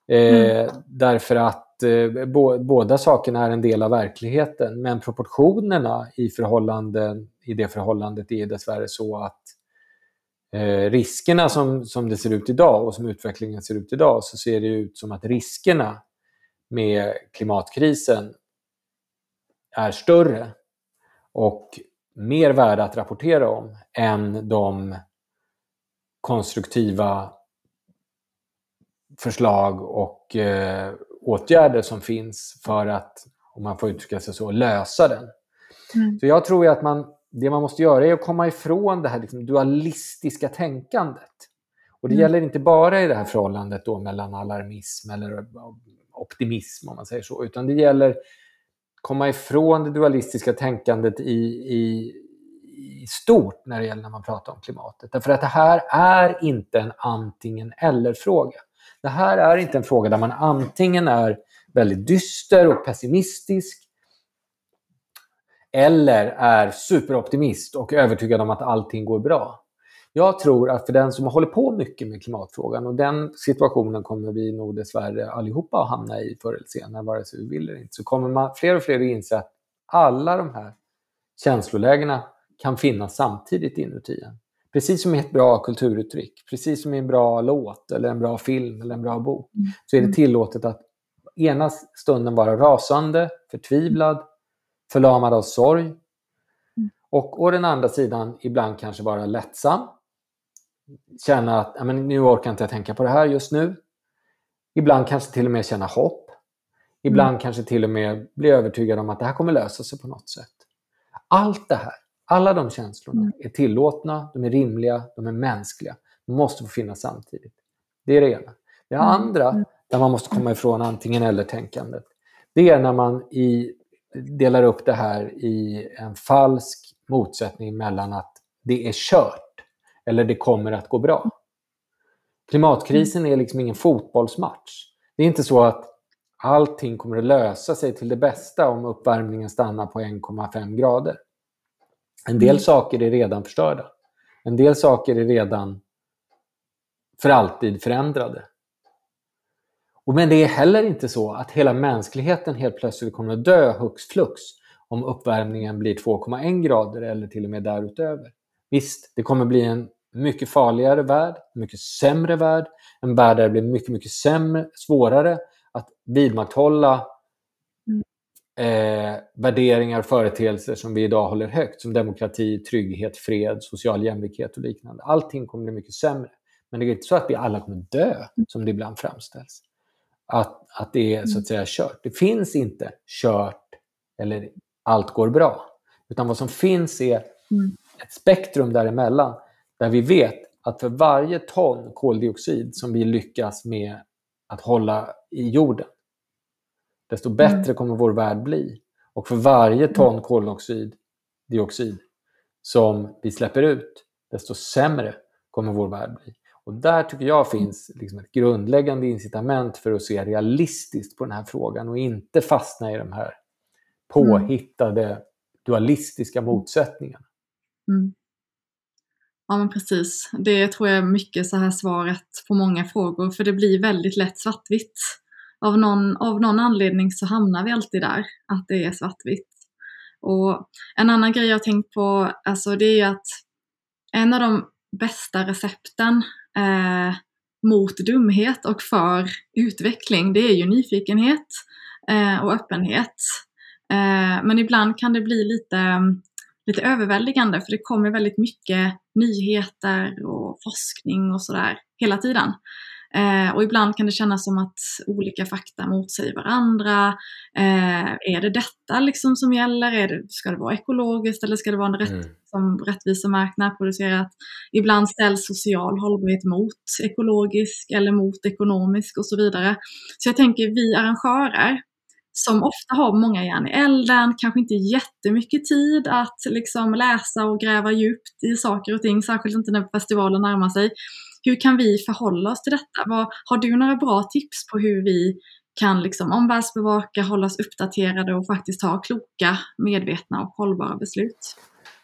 Eh, mm. Därför att eh, bo, båda sakerna är en del av verkligheten, men proportionerna i, förhållanden, i det förhållandet är dessvärre så att eh, riskerna som, som det ser ut idag och som utvecklingen ser ut idag, så ser det ut som att riskerna med klimatkrisen är större och mer värda att rapportera om än de konstruktiva förslag och eh, åtgärder som finns för att, om man får uttrycka sig så, lösa den. Mm. Så jag tror att man, det man måste göra är att komma ifrån det här liksom, dualistiska tänkandet. Och det mm. gäller inte bara i det här förhållandet då mellan alarmism eller optimism, om man säger så, utan det gäller komma ifrån det dualistiska tänkandet i, i, i stort när det gäller när man pratar om klimatet. Därför att det här är inte en antingen eller-fråga. Det här är inte en fråga där man antingen är väldigt dyster och pessimistisk eller är superoptimist och övertygad om att allting går bra. Jag tror att för den som håller på mycket med klimatfrågan, och den situationen kommer vi nog dessvärre allihopa att hamna i förr eller senare, vare sig vi vill eller inte, så kommer man fler och fler att inse att alla de här känslolägena kan finnas samtidigt inuti en. Precis som i ett bra kulturuttryck, precis som i en bra låt, eller en bra film eller en bra bok, mm. så är det tillåtet att ena stunden vara rasande, förtvivlad, förlamad av sorg, mm. och å den andra sidan ibland kanske vara lättsam, känna att men, nu orkar inte jag tänka på det här just nu. Ibland kanske till och med känna hopp. Ibland mm. kanske till och med bli övertygad om att det här kommer lösa sig på något sätt. Allt det här, alla de känslorna mm. är tillåtna, de är rimliga, de är mänskliga. De måste få finnas samtidigt. Det är det ena. Det mm. andra, mm. där man måste komma ifrån antingen eller-tänkandet, det är när man i, delar upp det här i en falsk motsättning mellan att det är kört eller det kommer att gå bra. Klimatkrisen är liksom ingen fotbollsmatch. Det är inte så att allting kommer att lösa sig till det bästa om uppvärmningen stannar på 1,5 grader. En del mm. saker är redan förstörda. En del saker är redan för alltid förändrade. Men det är heller inte så att hela mänskligheten helt plötsligt kommer att dö hux flux om uppvärmningen blir 2,1 grader eller till och med därutöver. Visst, det kommer bli en mycket farligare värld, mycket sämre värld, en värld där det blir mycket, mycket sämre, svårare att vidmakthålla eh, värderingar och företeelser som vi idag håller högt, som demokrati, trygghet, fred, social jämlikhet och liknande. Allting kommer bli mycket sämre. Men det är inte så att vi alla kommer dö, som det ibland framställs. Att, att det är så att säga kört. Det finns inte kört eller allt går bra. Utan vad som finns är ett spektrum däremellan där vi vet att för varje ton koldioxid som vi lyckas med att hålla i jorden, desto bättre Mm. kommer vår värld bli. Och för varje ton koldioxid dioxid som vi släpper ut, desto sämre kommer vår värld bli. Och där tycker jag finns liksom ett grundläggande incitament för att se realistiskt på den här frågan och inte fastna i de här påhittade dualistiska motsättningarna. Mm. Ja men precis. Det tror jag är mycket så här svaret på många frågor för det blir väldigt lätt svartvitt. Av någon, av någon anledning så hamnar vi alltid där, att det är svartvitt. Och en annan grej jag har tänkt på, alltså det är ju att en av de bästa recepten eh, mot dumhet och för utveckling, det är ju nyfikenhet eh, och öppenhet. Eh, men ibland kan det bli lite, lite överväldigande för det kommer väldigt mycket nyheter och forskning och sådär hela tiden. Eh, och ibland kan det kännas som att olika fakta motsäger varandra. Eh, är det detta liksom som gäller? Är det, ska det vara ekologiskt eller ska det vara en rätt, Mm. som närproducerat? Ibland ställs social hållbarhet mot ekologisk eller mot ekonomisk och så vidare. Så jag tänker vi arrangörer som ofta har många järn i elden, kanske inte jättemycket tid att liksom läsa och gräva djupt i saker och ting, särskilt inte när festivalen närmar sig. Hur kan vi förhålla oss till detta? Vad, har du några bra tips på hur vi kan liksom omvärldsbevaka, hålla oss uppdaterade och faktiskt ta kloka, medvetna och hållbara beslut?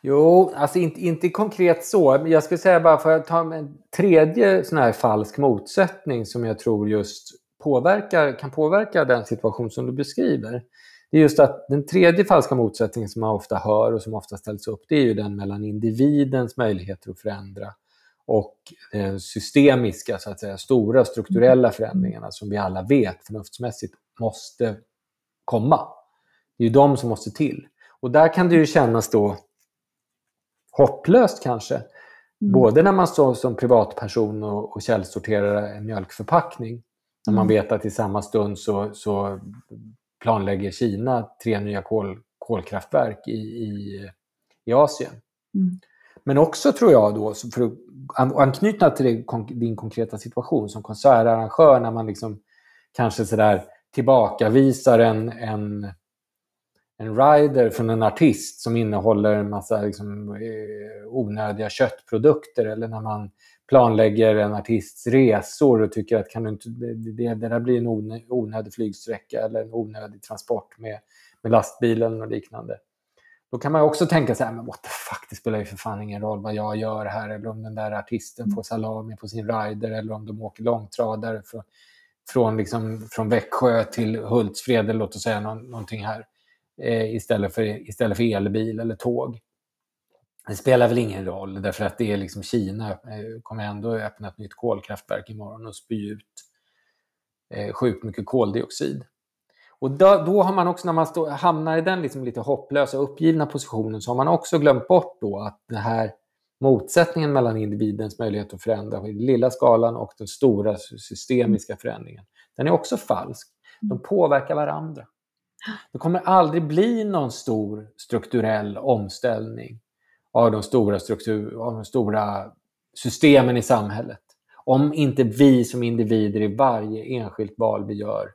Jo, alltså inte, inte konkret så. Jag skulle säga bara för att ta en tredje sån här falsk motsättning som jag tror just påverkar, kan påverka den situation som du beskriver. Det är just att den tredje falska motsättningen som man ofta hör och som ofta ställs upp, det är ju den mellan individens möjligheter att förändra och de systemiska, så att säga, stora strukturella förändringarna som vi alla vet förnuftsmässigt måste komma. Det är ju de som måste till. Och där kan det ju kännas då hopplöst kanske. Mm. Både när man står som privatperson och, och källsorterar en mjölkförpackning. När man Mm. vet att i samma stund så, så planlägger Kina tre nya kol, kolkraftverk i, i, i Asien. Mm. Men också tror jag då, för att anknyta till det, din konkreta situation som konsertarrangör när man liksom kanske sådär tillbakavisar en, en, en rider från en artist som innehåller en massa liksom, eh, onödiga köttprodukter eller när man planlägger en artists resor och tycker att kan du inte, det, det, där blir en onödig flygsträcka eller en onödig transport med, med lastbilen och liknande. Då kan man också tänka så här, men what the fuck, det spelar ju för fan ingen roll vad jag gör här eller om den där artisten får salami på sin rider eller om de åker långtradare från, från, liksom, från Växjö till Hultsfred eller låt oss säga någon, någonting här eh, istället, för, istället för elbil eller tåg. Det spelar väl ingen roll därför att det är liksom Kina eh, kommer ändå öppna ett nytt kolkraftverk imorgon och spy ut eh, sjukt mycket koldioxid. Och då, då har man också, när man stå, hamnar i den liksom lite hopplösa, uppgivna positionen, så har man också glömt bort då att den här motsättningen mellan individens möjlighet att förändra i den lilla skalan och den stora systemiska förändringen, den är också falsk. De påverkar varandra. Det kommer aldrig bli någon stor strukturell omställning av de stora, struktur, av de stora systemen i samhället. Om inte vi som individer i varje enskilt val vi gör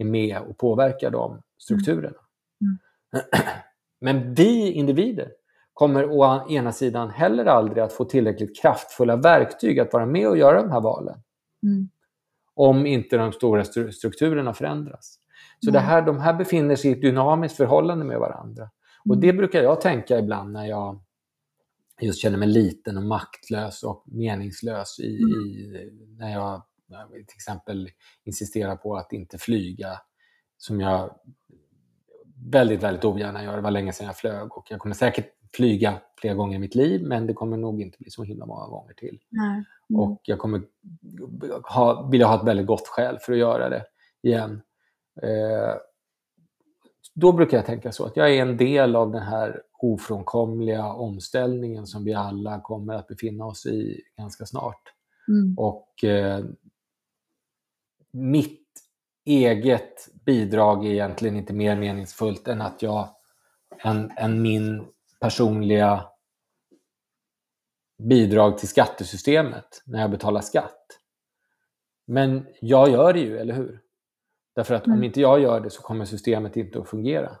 är med och påverkar de strukturerna. Mm. Men vi individer kommer å ena sidan heller aldrig att få tillräckligt kraftfulla verktyg att vara med och göra de här valen. Mm. Om inte de stora stru- strukturerna förändras. Så Mm. det här, de här befinner sig i ett dynamiskt förhållande med varandra. Och det brukar jag tänka ibland när jag just känner mig liten och maktlös och meningslös i, Mm. i, jag när jag till exempel insisterar på att inte flyga som jag väldigt, väldigt ogärna gör. Det var länge sedan jag flög och jag kommer säkert flyga flera gånger i mitt liv men det kommer nog inte bli så himla många gånger till. Mm. Och jag kommer ha, vilja ha ett väldigt gott skäl för att göra det igen. Eh, då brukar jag tänka så att jag är en del av den här ofrånkomliga omställningen som vi alla kommer att befinna oss i ganska snart. Mm. Och eh, mitt eget bidrag är egentligen inte mer meningsfullt än att jag, än, än min personliga bidrag till skattesystemet när jag betalar skatt. Men jag gör det ju, eller hur? Därför att om Mm. inte jag gör det så kommer systemet inte att fungera.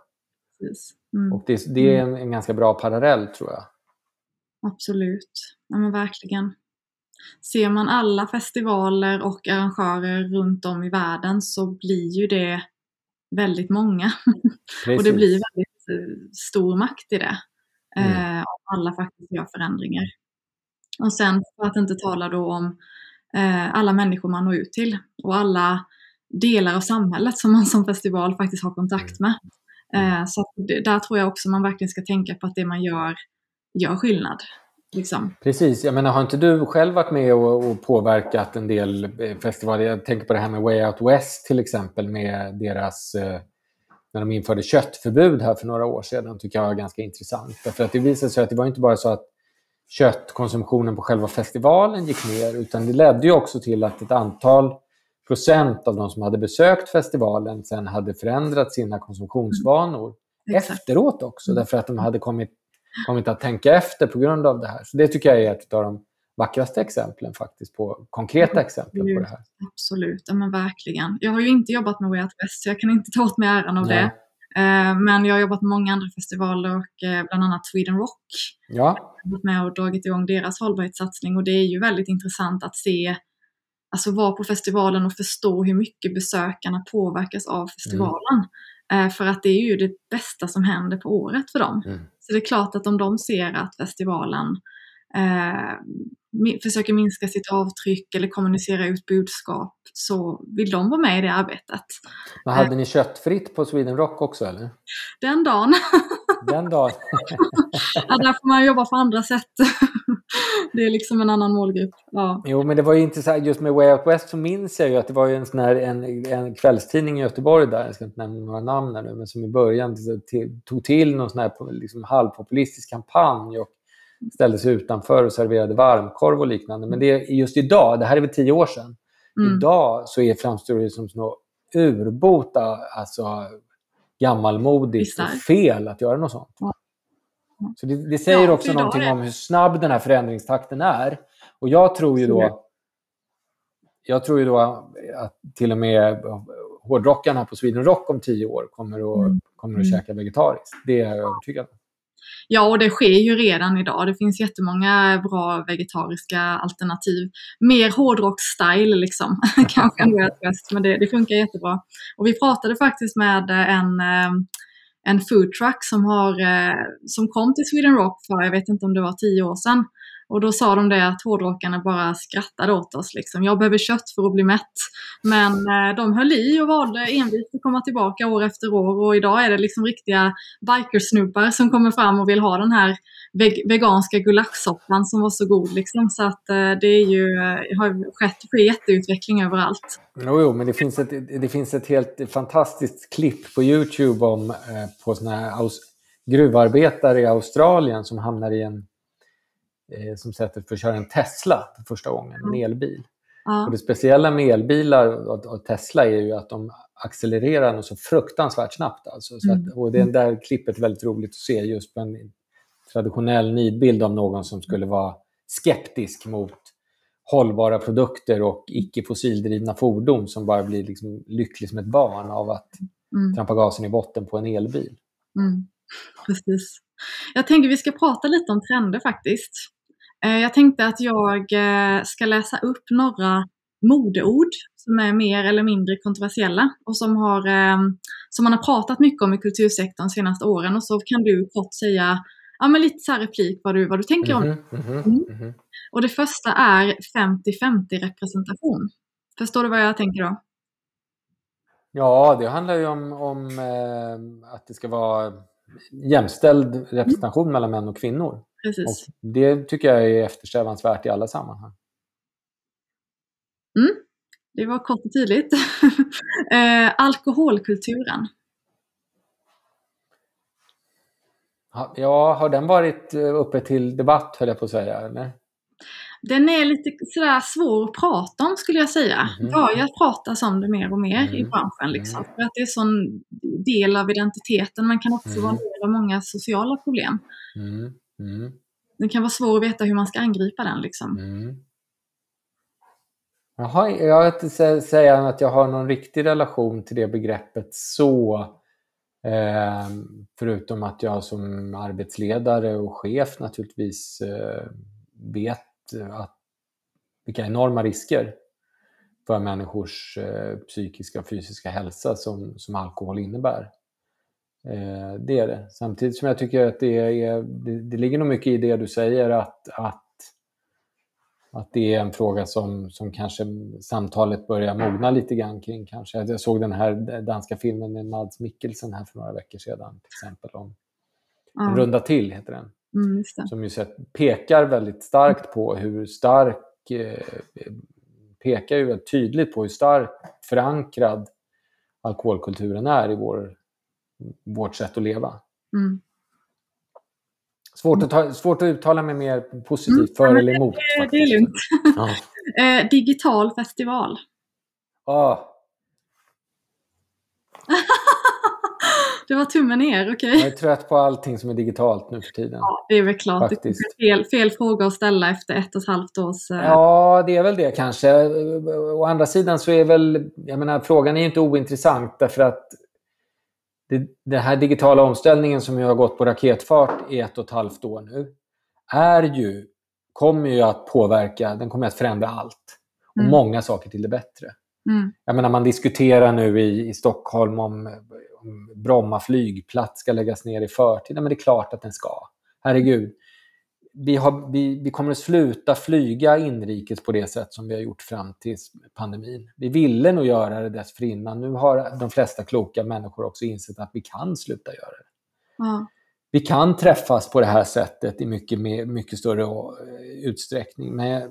Precis. Mm. Och det, det är en, en ganska bra parallell tror jag. Absolut. Ja, men verkligen. Ser man alla festivaler och arrangörer runt om i världen så blir ju det väldigt många. Och det blir väldigt eh, stor makt i det. Mm. Eh, om alla faktiskt gör förändringar. Och sen för att inte tala då om eh, alla människor man når ut till och alla delar av samhället som man som festival faktiskt har kontakt med. Eh, så det, där tror jag också man verkligen ska tänka på att det man gör gör skillnad. Liksom. Precis, jag menar har inte du själv varit med och, och påverkat en del eh, festivaler? Jag tänker på det här med Way Out West till exempel med deras eh, när de införde köttförbud här för några år sedan tycker jag var ganska intressant. Därför att det visade sig att det var inte bara så att köttkonsumtionen på själva festivalen gick ner utan det ledde ju också till att ett antal procent av de som hade besökt festivalen sen hade förändrat sina konsumtionsvanor Exakt. efteråt också därför att de hade kommit, kommit att tänka efter på grund av det här. Så det tycker jag är ett av de vackraste exemplen faktiskt på konkreta exempel på det här. Absolut, ja, men verkligen. Jag har ju inte jobbat med Way Out West så jag kan inte ta åt mig äran av Nej. det. Eh, men jag har jobbat med många andra festivaler och eh, bland annat Sweden Rock. Ja, Jag har varit med och dragit igång deras hållbarhetssatsning och det är ju väldigt intressant att se, alltså vara på festivalen och förstå hur mycket besökarna påverkas av festivalen. Eh, för att det är ju det bästa som händer på året för dem. Mm. Så det är klart att om de ser att festivalen eh, försöker minska sitt avtryck eller kommunicera ut budskap så vill de vara med i det arbetet. Men hade ni köttfritt på Sweden Rock också eller? Den dagen, Den dagen? ja, där får man jobba på andra sätt. det är liksom en annan målgrupp. Ja. Jo, men det var ju intressant. Just med Way Out West så minns jag ju att det var ju en, sån här, en, en kvällstidning i Göteborg där, jag ska inte nämna några namn här nu, men som i början till, tog till någon sån här liksom halvpopulistisk kampanj och ställde sig utanför och serverade varmkorv och liknande. Men det är just idag, det här är väl tio år sedan, Mm. idag så är framstår det som något urbota, alltså gammalmodigt och fel att göra något sånt. Ja. Så det, det säger Ja, också någonting om hur snabb den här förändringstakten är. Och jag tror ju då jag tror ju då att till och med hårdrockarna på Sweden Rock om tio år kommer att, Mm. kommer att käka vegetariskt. Det är jag övertygad om. Ja, och det sker ju redan idag. Det finns jättemånga bra vegetariska alternativ. Mer hårdrock-style liksom, kanske än West, men det, det funkar jättebra. Och vi pratade faktiskt med en, eh, en foodtruck som, har, eh, som kom till Sweden Rock för, jag vet inte om det var tio år sedan. Och då sa de det att hårdrockarna bara skrattade åt oss. Liksom. Jag behöver kött för att bli mätt. Men eh, de höll i och valde envist att komma tillbaka år efter år. Och idag är det liksom riktiga bikersnubbar som kommer fram och vill ha den här veg- veganska gulaschsoppan som var så god. Liksom. Så att eh, det är ju, eh, har skett sker jätteutveckling överallt. Jo, jo, men det finns, ett, det finns ett helt fantastiskt klipp på Youtube om, eh, på såna här gruvarbetare i Australien som hamnar i en som sätter för att köra en Tesla för första gången, en elbil. Ja, Och det speciella med elbilar och, Tesla är ju att de accelererar nog så fruktansvärt snabbt. Alltså. Så att, Mm. och det där klippet är väldigt roligt att se just på en traditionell nidbild av någon som skulle vara skeptisk mot hållbara produkter och icke fossildrivna fordon som bara blir liksom lycklig som ett barn av att mm, trampa gasen i botten på en elbil. mm. Precis. Jag tänker vi ska prata lite om trender faktiskt. Eh, Jag tänkte att jag eh, ska läsa upp några modeord som är mer eller mindre kontroversiella och som, har, eh, som man har pratat mycket om i kultursektorn de senaste åren. Och så kan du kort säga ja, men lite så här replik vad du, vad du tänker om Mhm, mhm, Mm. mhm. Och det första är 50-50 representation. Förstår du vad jag tänker då? Ja, det handlar ju om, om eh, att det ska vara jämställd representation mellan män och kvinnor. Precis. Och det tycker jag är eftersträvansvärt i alla sammanhang. Mm. Det var kort och tydligt. eh, alkoholkulturen. Ja, har den varit eh, uppe till debatt höll jag på att säga? Eller? Den är lite sådär svår att prata om skulle jag säga. Mhm. Börjar pratas om det mer och mer i Mm. branschen. Liksom. Mm. För att det är en sån del av identiteten. Man kan också Mm. vara en del av många sociala problem. Mm. Det kan vara svårt att veta hur man ska angripa den. Liksom. Mm. Jaha, jag vill inte sä- säga att jag har någon riktig relation till det begreppet så. Eh, förutom att jag som arbetsledare och chef naturligtvis eh, vet att vilka enorma risker för människors eh, psykiska och fysiska hälsa som, som alkohol innebär. Eh, det är det. Samtidigt som jag tycker att det, är, det, det ligger nog mycket i det du säger att, att att det är en fråga som, som kanske samtalet börjar mogna lite grann kring. Kanske. Jag såg den här danska filmen med Mads Mikkelsen här för några veckor sedan. Till exempel om. En runda till heter den. Mm. Som ju sett, pekar väldigt starkt på hur stark, eh, pekar ju väldigt tydligt på hur starkt förankrad alkoholkulturen är i vår, vårt sätt att leva. Mm. Svårt att, ta, svårt att uttala mig mer positivt Mm, för eller emot. Det, det är lugnt. Ja. Eh, digital festival. Ah, det var tummen ner, okej. jag är trött på allting som är digitalt nu för tiden. Ja, det är väl klart. Det Faktiskt. är fel, fel fråga att ställa efter ett och ett halvt års... eh, Ja, det är väl det kanske. Å andra sidan så är väl, jag menar, frågan är ju inte ointressant därför att det, den här digitala omställningen som ju har gått på raketfart i ett och ett halvt år nu är ju, kommer ju att påverka, den kommer att förändra allt. Och Mm. många saker till det bättre. Mm, Jag menar, man diskuterar nu i, i Stockholm om, om Bromma flygplats ska läggas ner i förtid. Nej, men det är klart att den ska. Herregud. Vi, har, vi, vi kommer att sluta flyga inrikes på det sätt som vi har gjort fram till pandemin. Vi ville nog göra det dessförinnan. Nu har de flesta kloka människor också insett att vi kan sluta göra det. ja. Vi kan träffas på det här sättet i mycket, mer, mycket större eh, utsträckning med,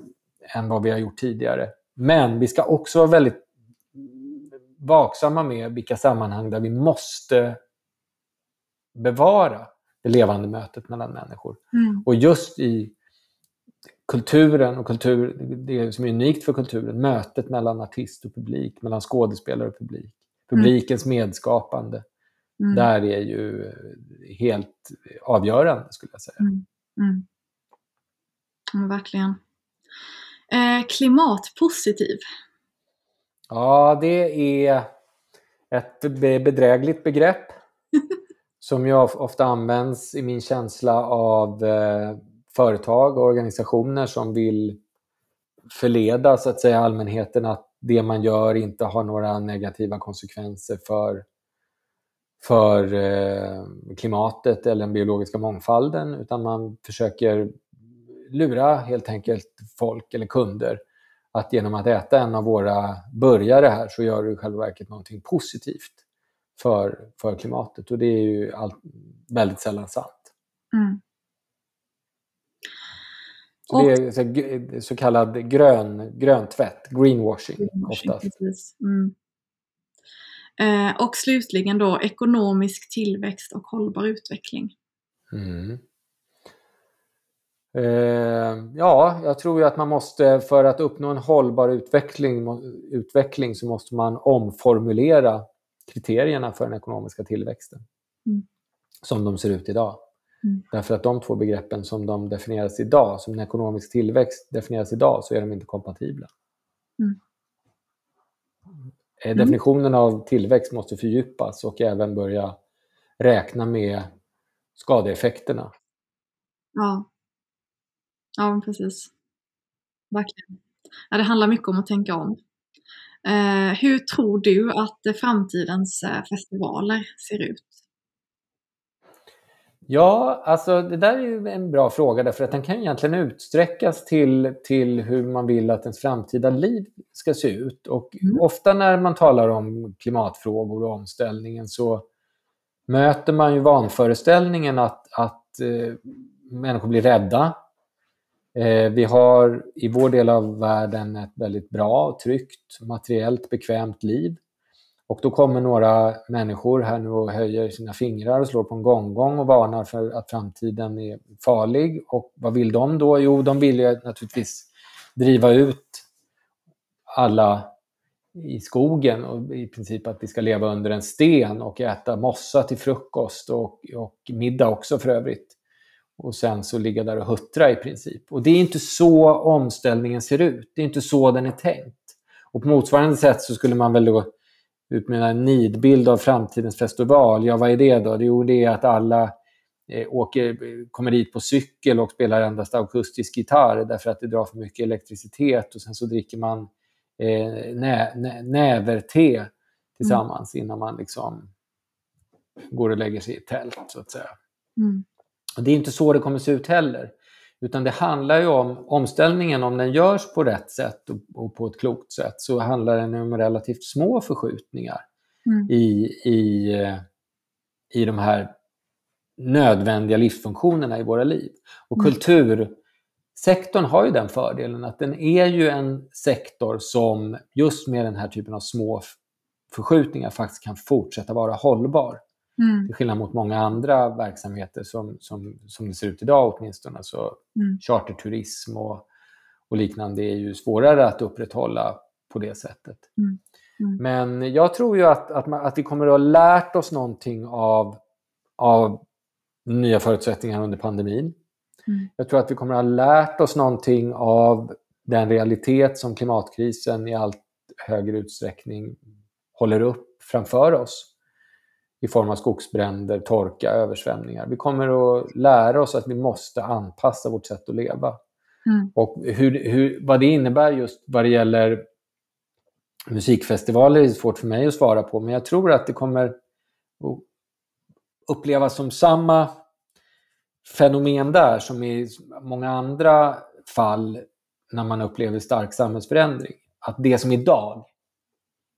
än vad vi har gjort tidigare. Men vi ska också vara väldigt vaksamma med vilka sammanhang där vi måste bevara det levande mötet mellan människor. Mm, Och just i kulturen och kultur, det som är unikt för kulturen, mötet mellan artist och publik, mellan skådespelare och publik, publikens medskapande, mm, där är ju helt avgörande skulle jag säga. mm, mm. Ja, verkligen. Eh, klimatpositiv. Ja, det är ett be- bedrägligt begrepp som ju ofta används i min känsla av eh, företag och organisationer som vill förleda så att säga allmänheten att det man gör inte har några negativa konsekvenser för, för eh, klimatet eller den biologiska mångfalden utan man försöker lura helt enkelt folk eller kunder att genom att äta en av våra burgare här så gör du i själva verket någonting positivt för, för klimatet och det är ju all, väldigt sällan sant. Mm. Så det är så, kallad grön, gröntvätt, greenwashing oftast. Precis. Mm. Eh, och slutligen då ekonomisk tillväxt och hållbar utveckling. Mm. Eh, ja, jag tror ju att man måste, för att uppnå en hållbar utveckling, utveckling så måste man omformulera kriterierna för den ekonomiska tillväxten. Mm. Som de ser ut idag. Mm. Därför att de två begreppen som de definieras idag, som en ekonomisk tillväxt definieras idag, så är de inte kompatibla. Mm. Eh, Definitionen av tillväxt måste fördjupas och även börja räkna med skadeeffekterna Ja. Ja, precis. Verkligen. Ja, det handlar mycket om att tänka om. Eh, hur tror du att framtidens eh, festivaler ser ut? Ja, alltså det där är ju en bra fråga därför att den kan egentligen utsträckas till, till hur man vill att ens framtida liv ska se ut. Och Mm. ofta när man talar om klimatfrågor och omställningen så möter man ju vanföreställningen att, att eh, människor blir rädda. Eh, vi har i vår del av världen ett väldigt bra, tryggt, materiellt bekvämt liv. Och då kommer några människor här nu och höjer sina fingrar och slår på en gonggong och varnar för att framtiden är farlig. Och vad vill de då? Jo, de vill ju naturligtvis driva ut alla i skogen och i princip att vi ska leva under en sten och äta mossa till frukost och, och middag också för övrigt. Och sen så ligga där och huttra i princip. Och det är inte så omställningen ser ut. Det är inte så den är tänkt. Och på motsvarande sätt så skulle man väl då utmynna en nidbild av framtidens festival. Ja, vad är det då? Jo, det är att alla eh, åker, eh, kommer dit på cykel och spelar endast akustisk gitarr därför att det drar för mycket elektricitet och sen så dricker man eh, nä, nä, näverte tillsammans mm. innan man liksom går och lägger sig i tält, så att säga. Mm. Det är inte så det kommer se ut heller. Utan det handlar ju om omställningen, om den görs på rätt sätt och, och på ett klokt sätt, så handlar den om relativt små förskjutningar mm. i, i, eh, i de här nödvändiga livsfunktionerna i våra liv. Och mm. kultursektorn har ju den fördelen att den är ju en sektor som just med den här typen av små förskjutningar faktiskt kan fortsätta vara hållbar. Mm. Till skillnad mot många andra verksamheter som, som, som det ser ut idag åtminstone. Så mm. Charterturism och, och liknande är ju svårare att upprätthålla på det sättet. Mm. Mm. Men jag tror ju att, att, man, att, vi kommer att ha lärt oss någonting av, av nya förutsättningar under pandemin. Mm. Jag tror att vi kommer att ha lärt oss någonting av den realitet som klimatkrisen i allt högre utsträckning håller upp framför oss i form av skogsbränder, torka, översvämningar. Vi kommer att lära oss att vi måste anpassa vårt sätt att leva. Mm. Och hur, hur, vad det innebär just vad det gäller musikfestivaler är svårt för mig att svara på, men jag tror att det kommer upplevas som samma fenomen där som i många andra fall när man upplever stark samhällsförändring. Att det som idag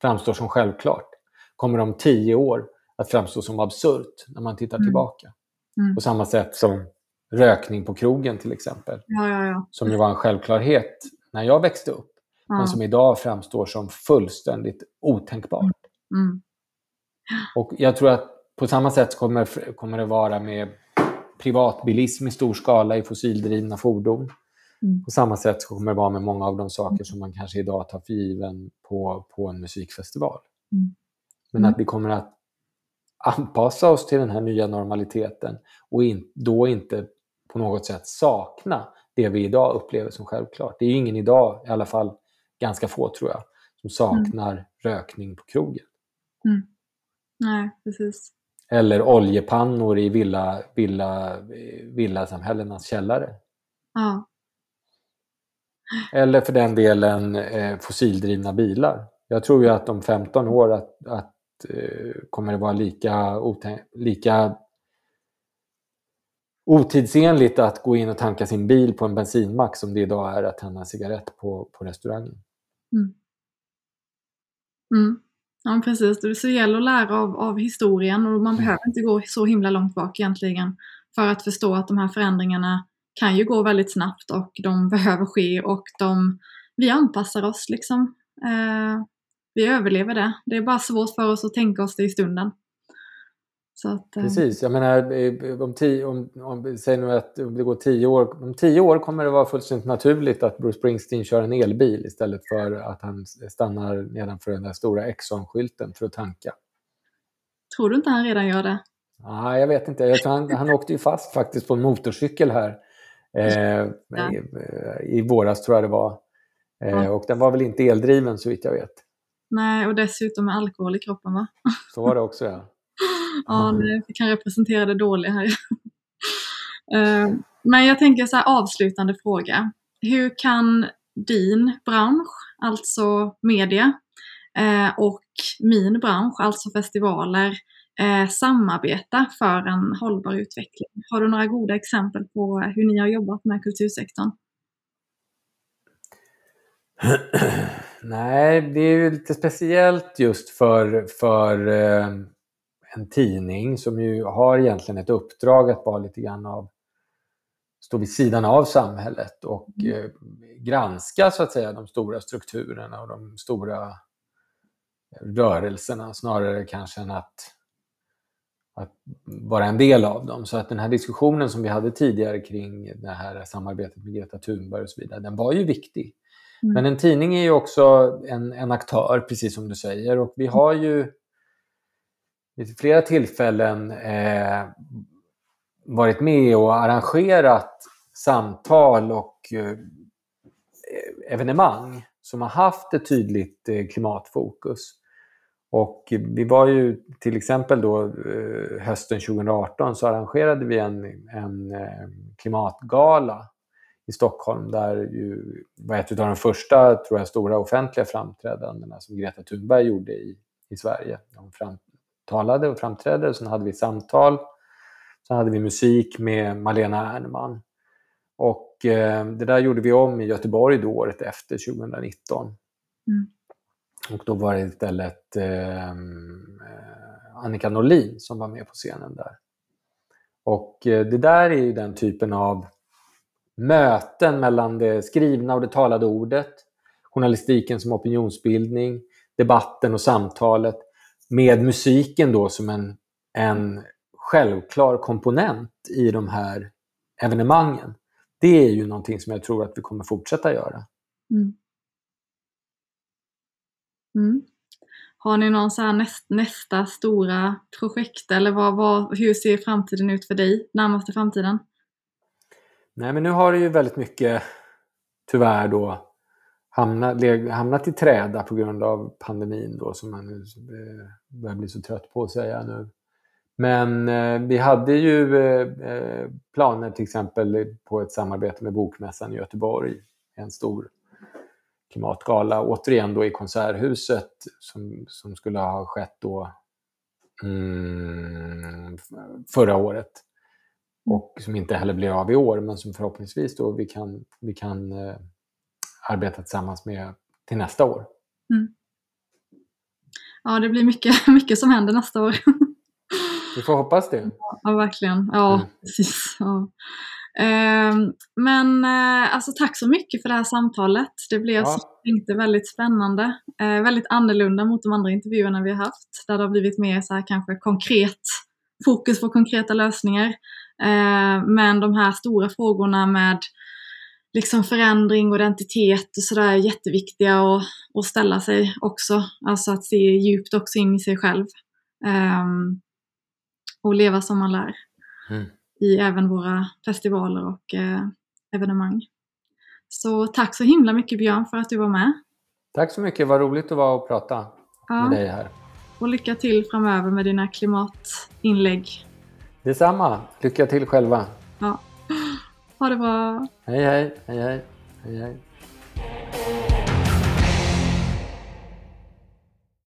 framstår som självklart kommer om tio år att framstå som absurt när man tittar mm. tillbaka. Mm. På samma sätt som rökning på krogen till exempel. Ja, ja, ja. Som ju var en självklarhet när jag växte upp. Men som idag framstår som fullständigt otänkbart. Mm. mm. Och jag tror att på samma sätt kommer, kommer det vara med privatbilism i stor skala i fossildrivna fordon. Mm. På samma sätt kommer det vara med många av de saker som man kanske idag tar för given på, på en musikfestival. Mm. Men att vi kommer att anpassa oss till den här nya normaliteten och in, då inte på något sätt sakna det vi idag upplever som självklart. Det är ingen idag, i alla fall ganska få tror jag, som saknar mm. rökning på krogen. Mm. Nej, precis. Eller oljepannor i villa, villa, villasamhällenas källare. Ja. Eller för den delen eh, fossildrivna bilar. Jag tror ju att om 15 år att, att kommer det vara lika, lika otidsenligt att gå in och tanka sin bil på en bensinmack som det idag är att tända en cigarett på, på restaurangen. Mm. Mm. Ja, precis. Det gäller att lära av, av historien och man mm. behöver inte gå så himla långt bak egentligen för att förstå att de här förändringarna kan ju gå väldigt snabbt och de behöver ske och de, vi anpassar oss liksom. Eh, vi överlever det. Det är bara svårt för oss att tänka oss det i stunden. Att, eh, Precis, jag menar eh, om, tio, om, om, säg nu att det går tio år, om tio år kommer det vara fullständigt naturligt att Bruce Springsteen kör en elbil istället för att han stannar nedanför den där stora Exxon-skylten för att tanka. Tror du inte han redan gör det? Nej, jag vet inte. Jag tror han, han åkte ju fast faktiskt på en motorcykel här eh, ja. i, i våras tror jag det var. Eh, ja. Och den var väl inte eldriven så vitt jag vet. Nej, och dessutom med alkohol i kroppen va? Så var det också ja. ja, vi kan representera det dåliga här. uh, men jag tänker så här avslutande fråga. Hur kan din bransch, alltså media, uh, och min bransch, alltså festivaler, uh, samarbeta för en hållbar utveckling? Har du några goda exempel på hur ni har jobbat med kultursektorn? Nej, det är ju lite speciellt just för, för eh, en tidning som ju har egentligen ett uppdrag att vara lite grann av stå vid sidan av samhället och mm. eh, granska så att säga de stora strukturerna och de stora rörelserna snarare kanske än att, att vara en del av dem. Så att den här diskussionen som vi hade tidigare kring det här samarbetet med Greta Thunberg och så vidare, den var ju viktig. Mm. Men en tidning är ju också en, en aktör, precis som du säger. Och vi har ju vid flera tillfällen eh, varit med och arrangerat samtal och eh, evenemang som har haft ett tydligt eh, klimatfokus. Och vi var ju till exempel då eh, hösten 2018 så arrangerade vi en, en eh, klimatgala i Stockholm där ju var ett av de första tror jag, stora offentliga framträdandena som Greta Thunberg gjorde i, i Sverige. Hon fram, talade och framträdde och sen hade vi samtal. Sen hade vi musik med Malena Ernman. Och eh, det där gjorde vi om i Göteborg då året efter, 2019. Mm. Och då var det istället eh, Annika Norlin som var med på scenen där. Och eh, det där är ju den typen av möten mellan det skrivna och det talade ordet, journalistiken som opinionsbildning, debatten och samtalet med musiken då som en, en självklar komponent i de här evenemangen. Det är ju någonting som jag tror att vi kommer fortsätta göra. Mm. Mm. Har ni någon så näst, nästa stora projekt eller vad, vad, hur ser framtiden ut för dig, närmaste framtiden? Nej, men nu har det ju väldigt mycket, tyvärr då, hamnat, hamnat i träda på grund av pandemin då, som man nu eh, börjar bli så trött på att säga nu. Men eh, vi hade ju eh, eh, planer till exempel på ett samarbete med Bokmässan i Göteborg, en stor klimatgala, återigen då i Konserthuset som, som skulle ha skett då mm, förra året och som inte heller blir av i år men som förhoppningsvis då vi kan, vi kan eh, arbeta tillsammans med till nästa år. Mm. Ja, det blir mycket, mycket som händer nästa år. Vi får hoppas det. Ja, verkligen. Ja, mm. precis. Ja. Eh, men eh, alltså tack så mycket för det här samtalet. Det blev ja. inte väldigt spännande. Eh, väldigt annorlunda mot de andra intervjuerna vi har haft. Där det har blivit mer så här kanske konkret, fokus på konkreta lösningar. Eh, men de här stora frågorna med liksom förändring och identitet och sådär är jätteviktiga att, att ställa sig också. Alltså att se djupt också in i sig själv. Um, och leva som man lär. Mm. I även våra festivaler och eh, evenemang. Så tack så himla mycket Björn för att du var med. Tack så mycket, vad roligt att vara och prata ja. med dig här. Och lycka till framöver med dina klimatinlägg. Detsamma, lycka till själva. Ja. Ha det bra. Hej hej, hej hej. hej, hej.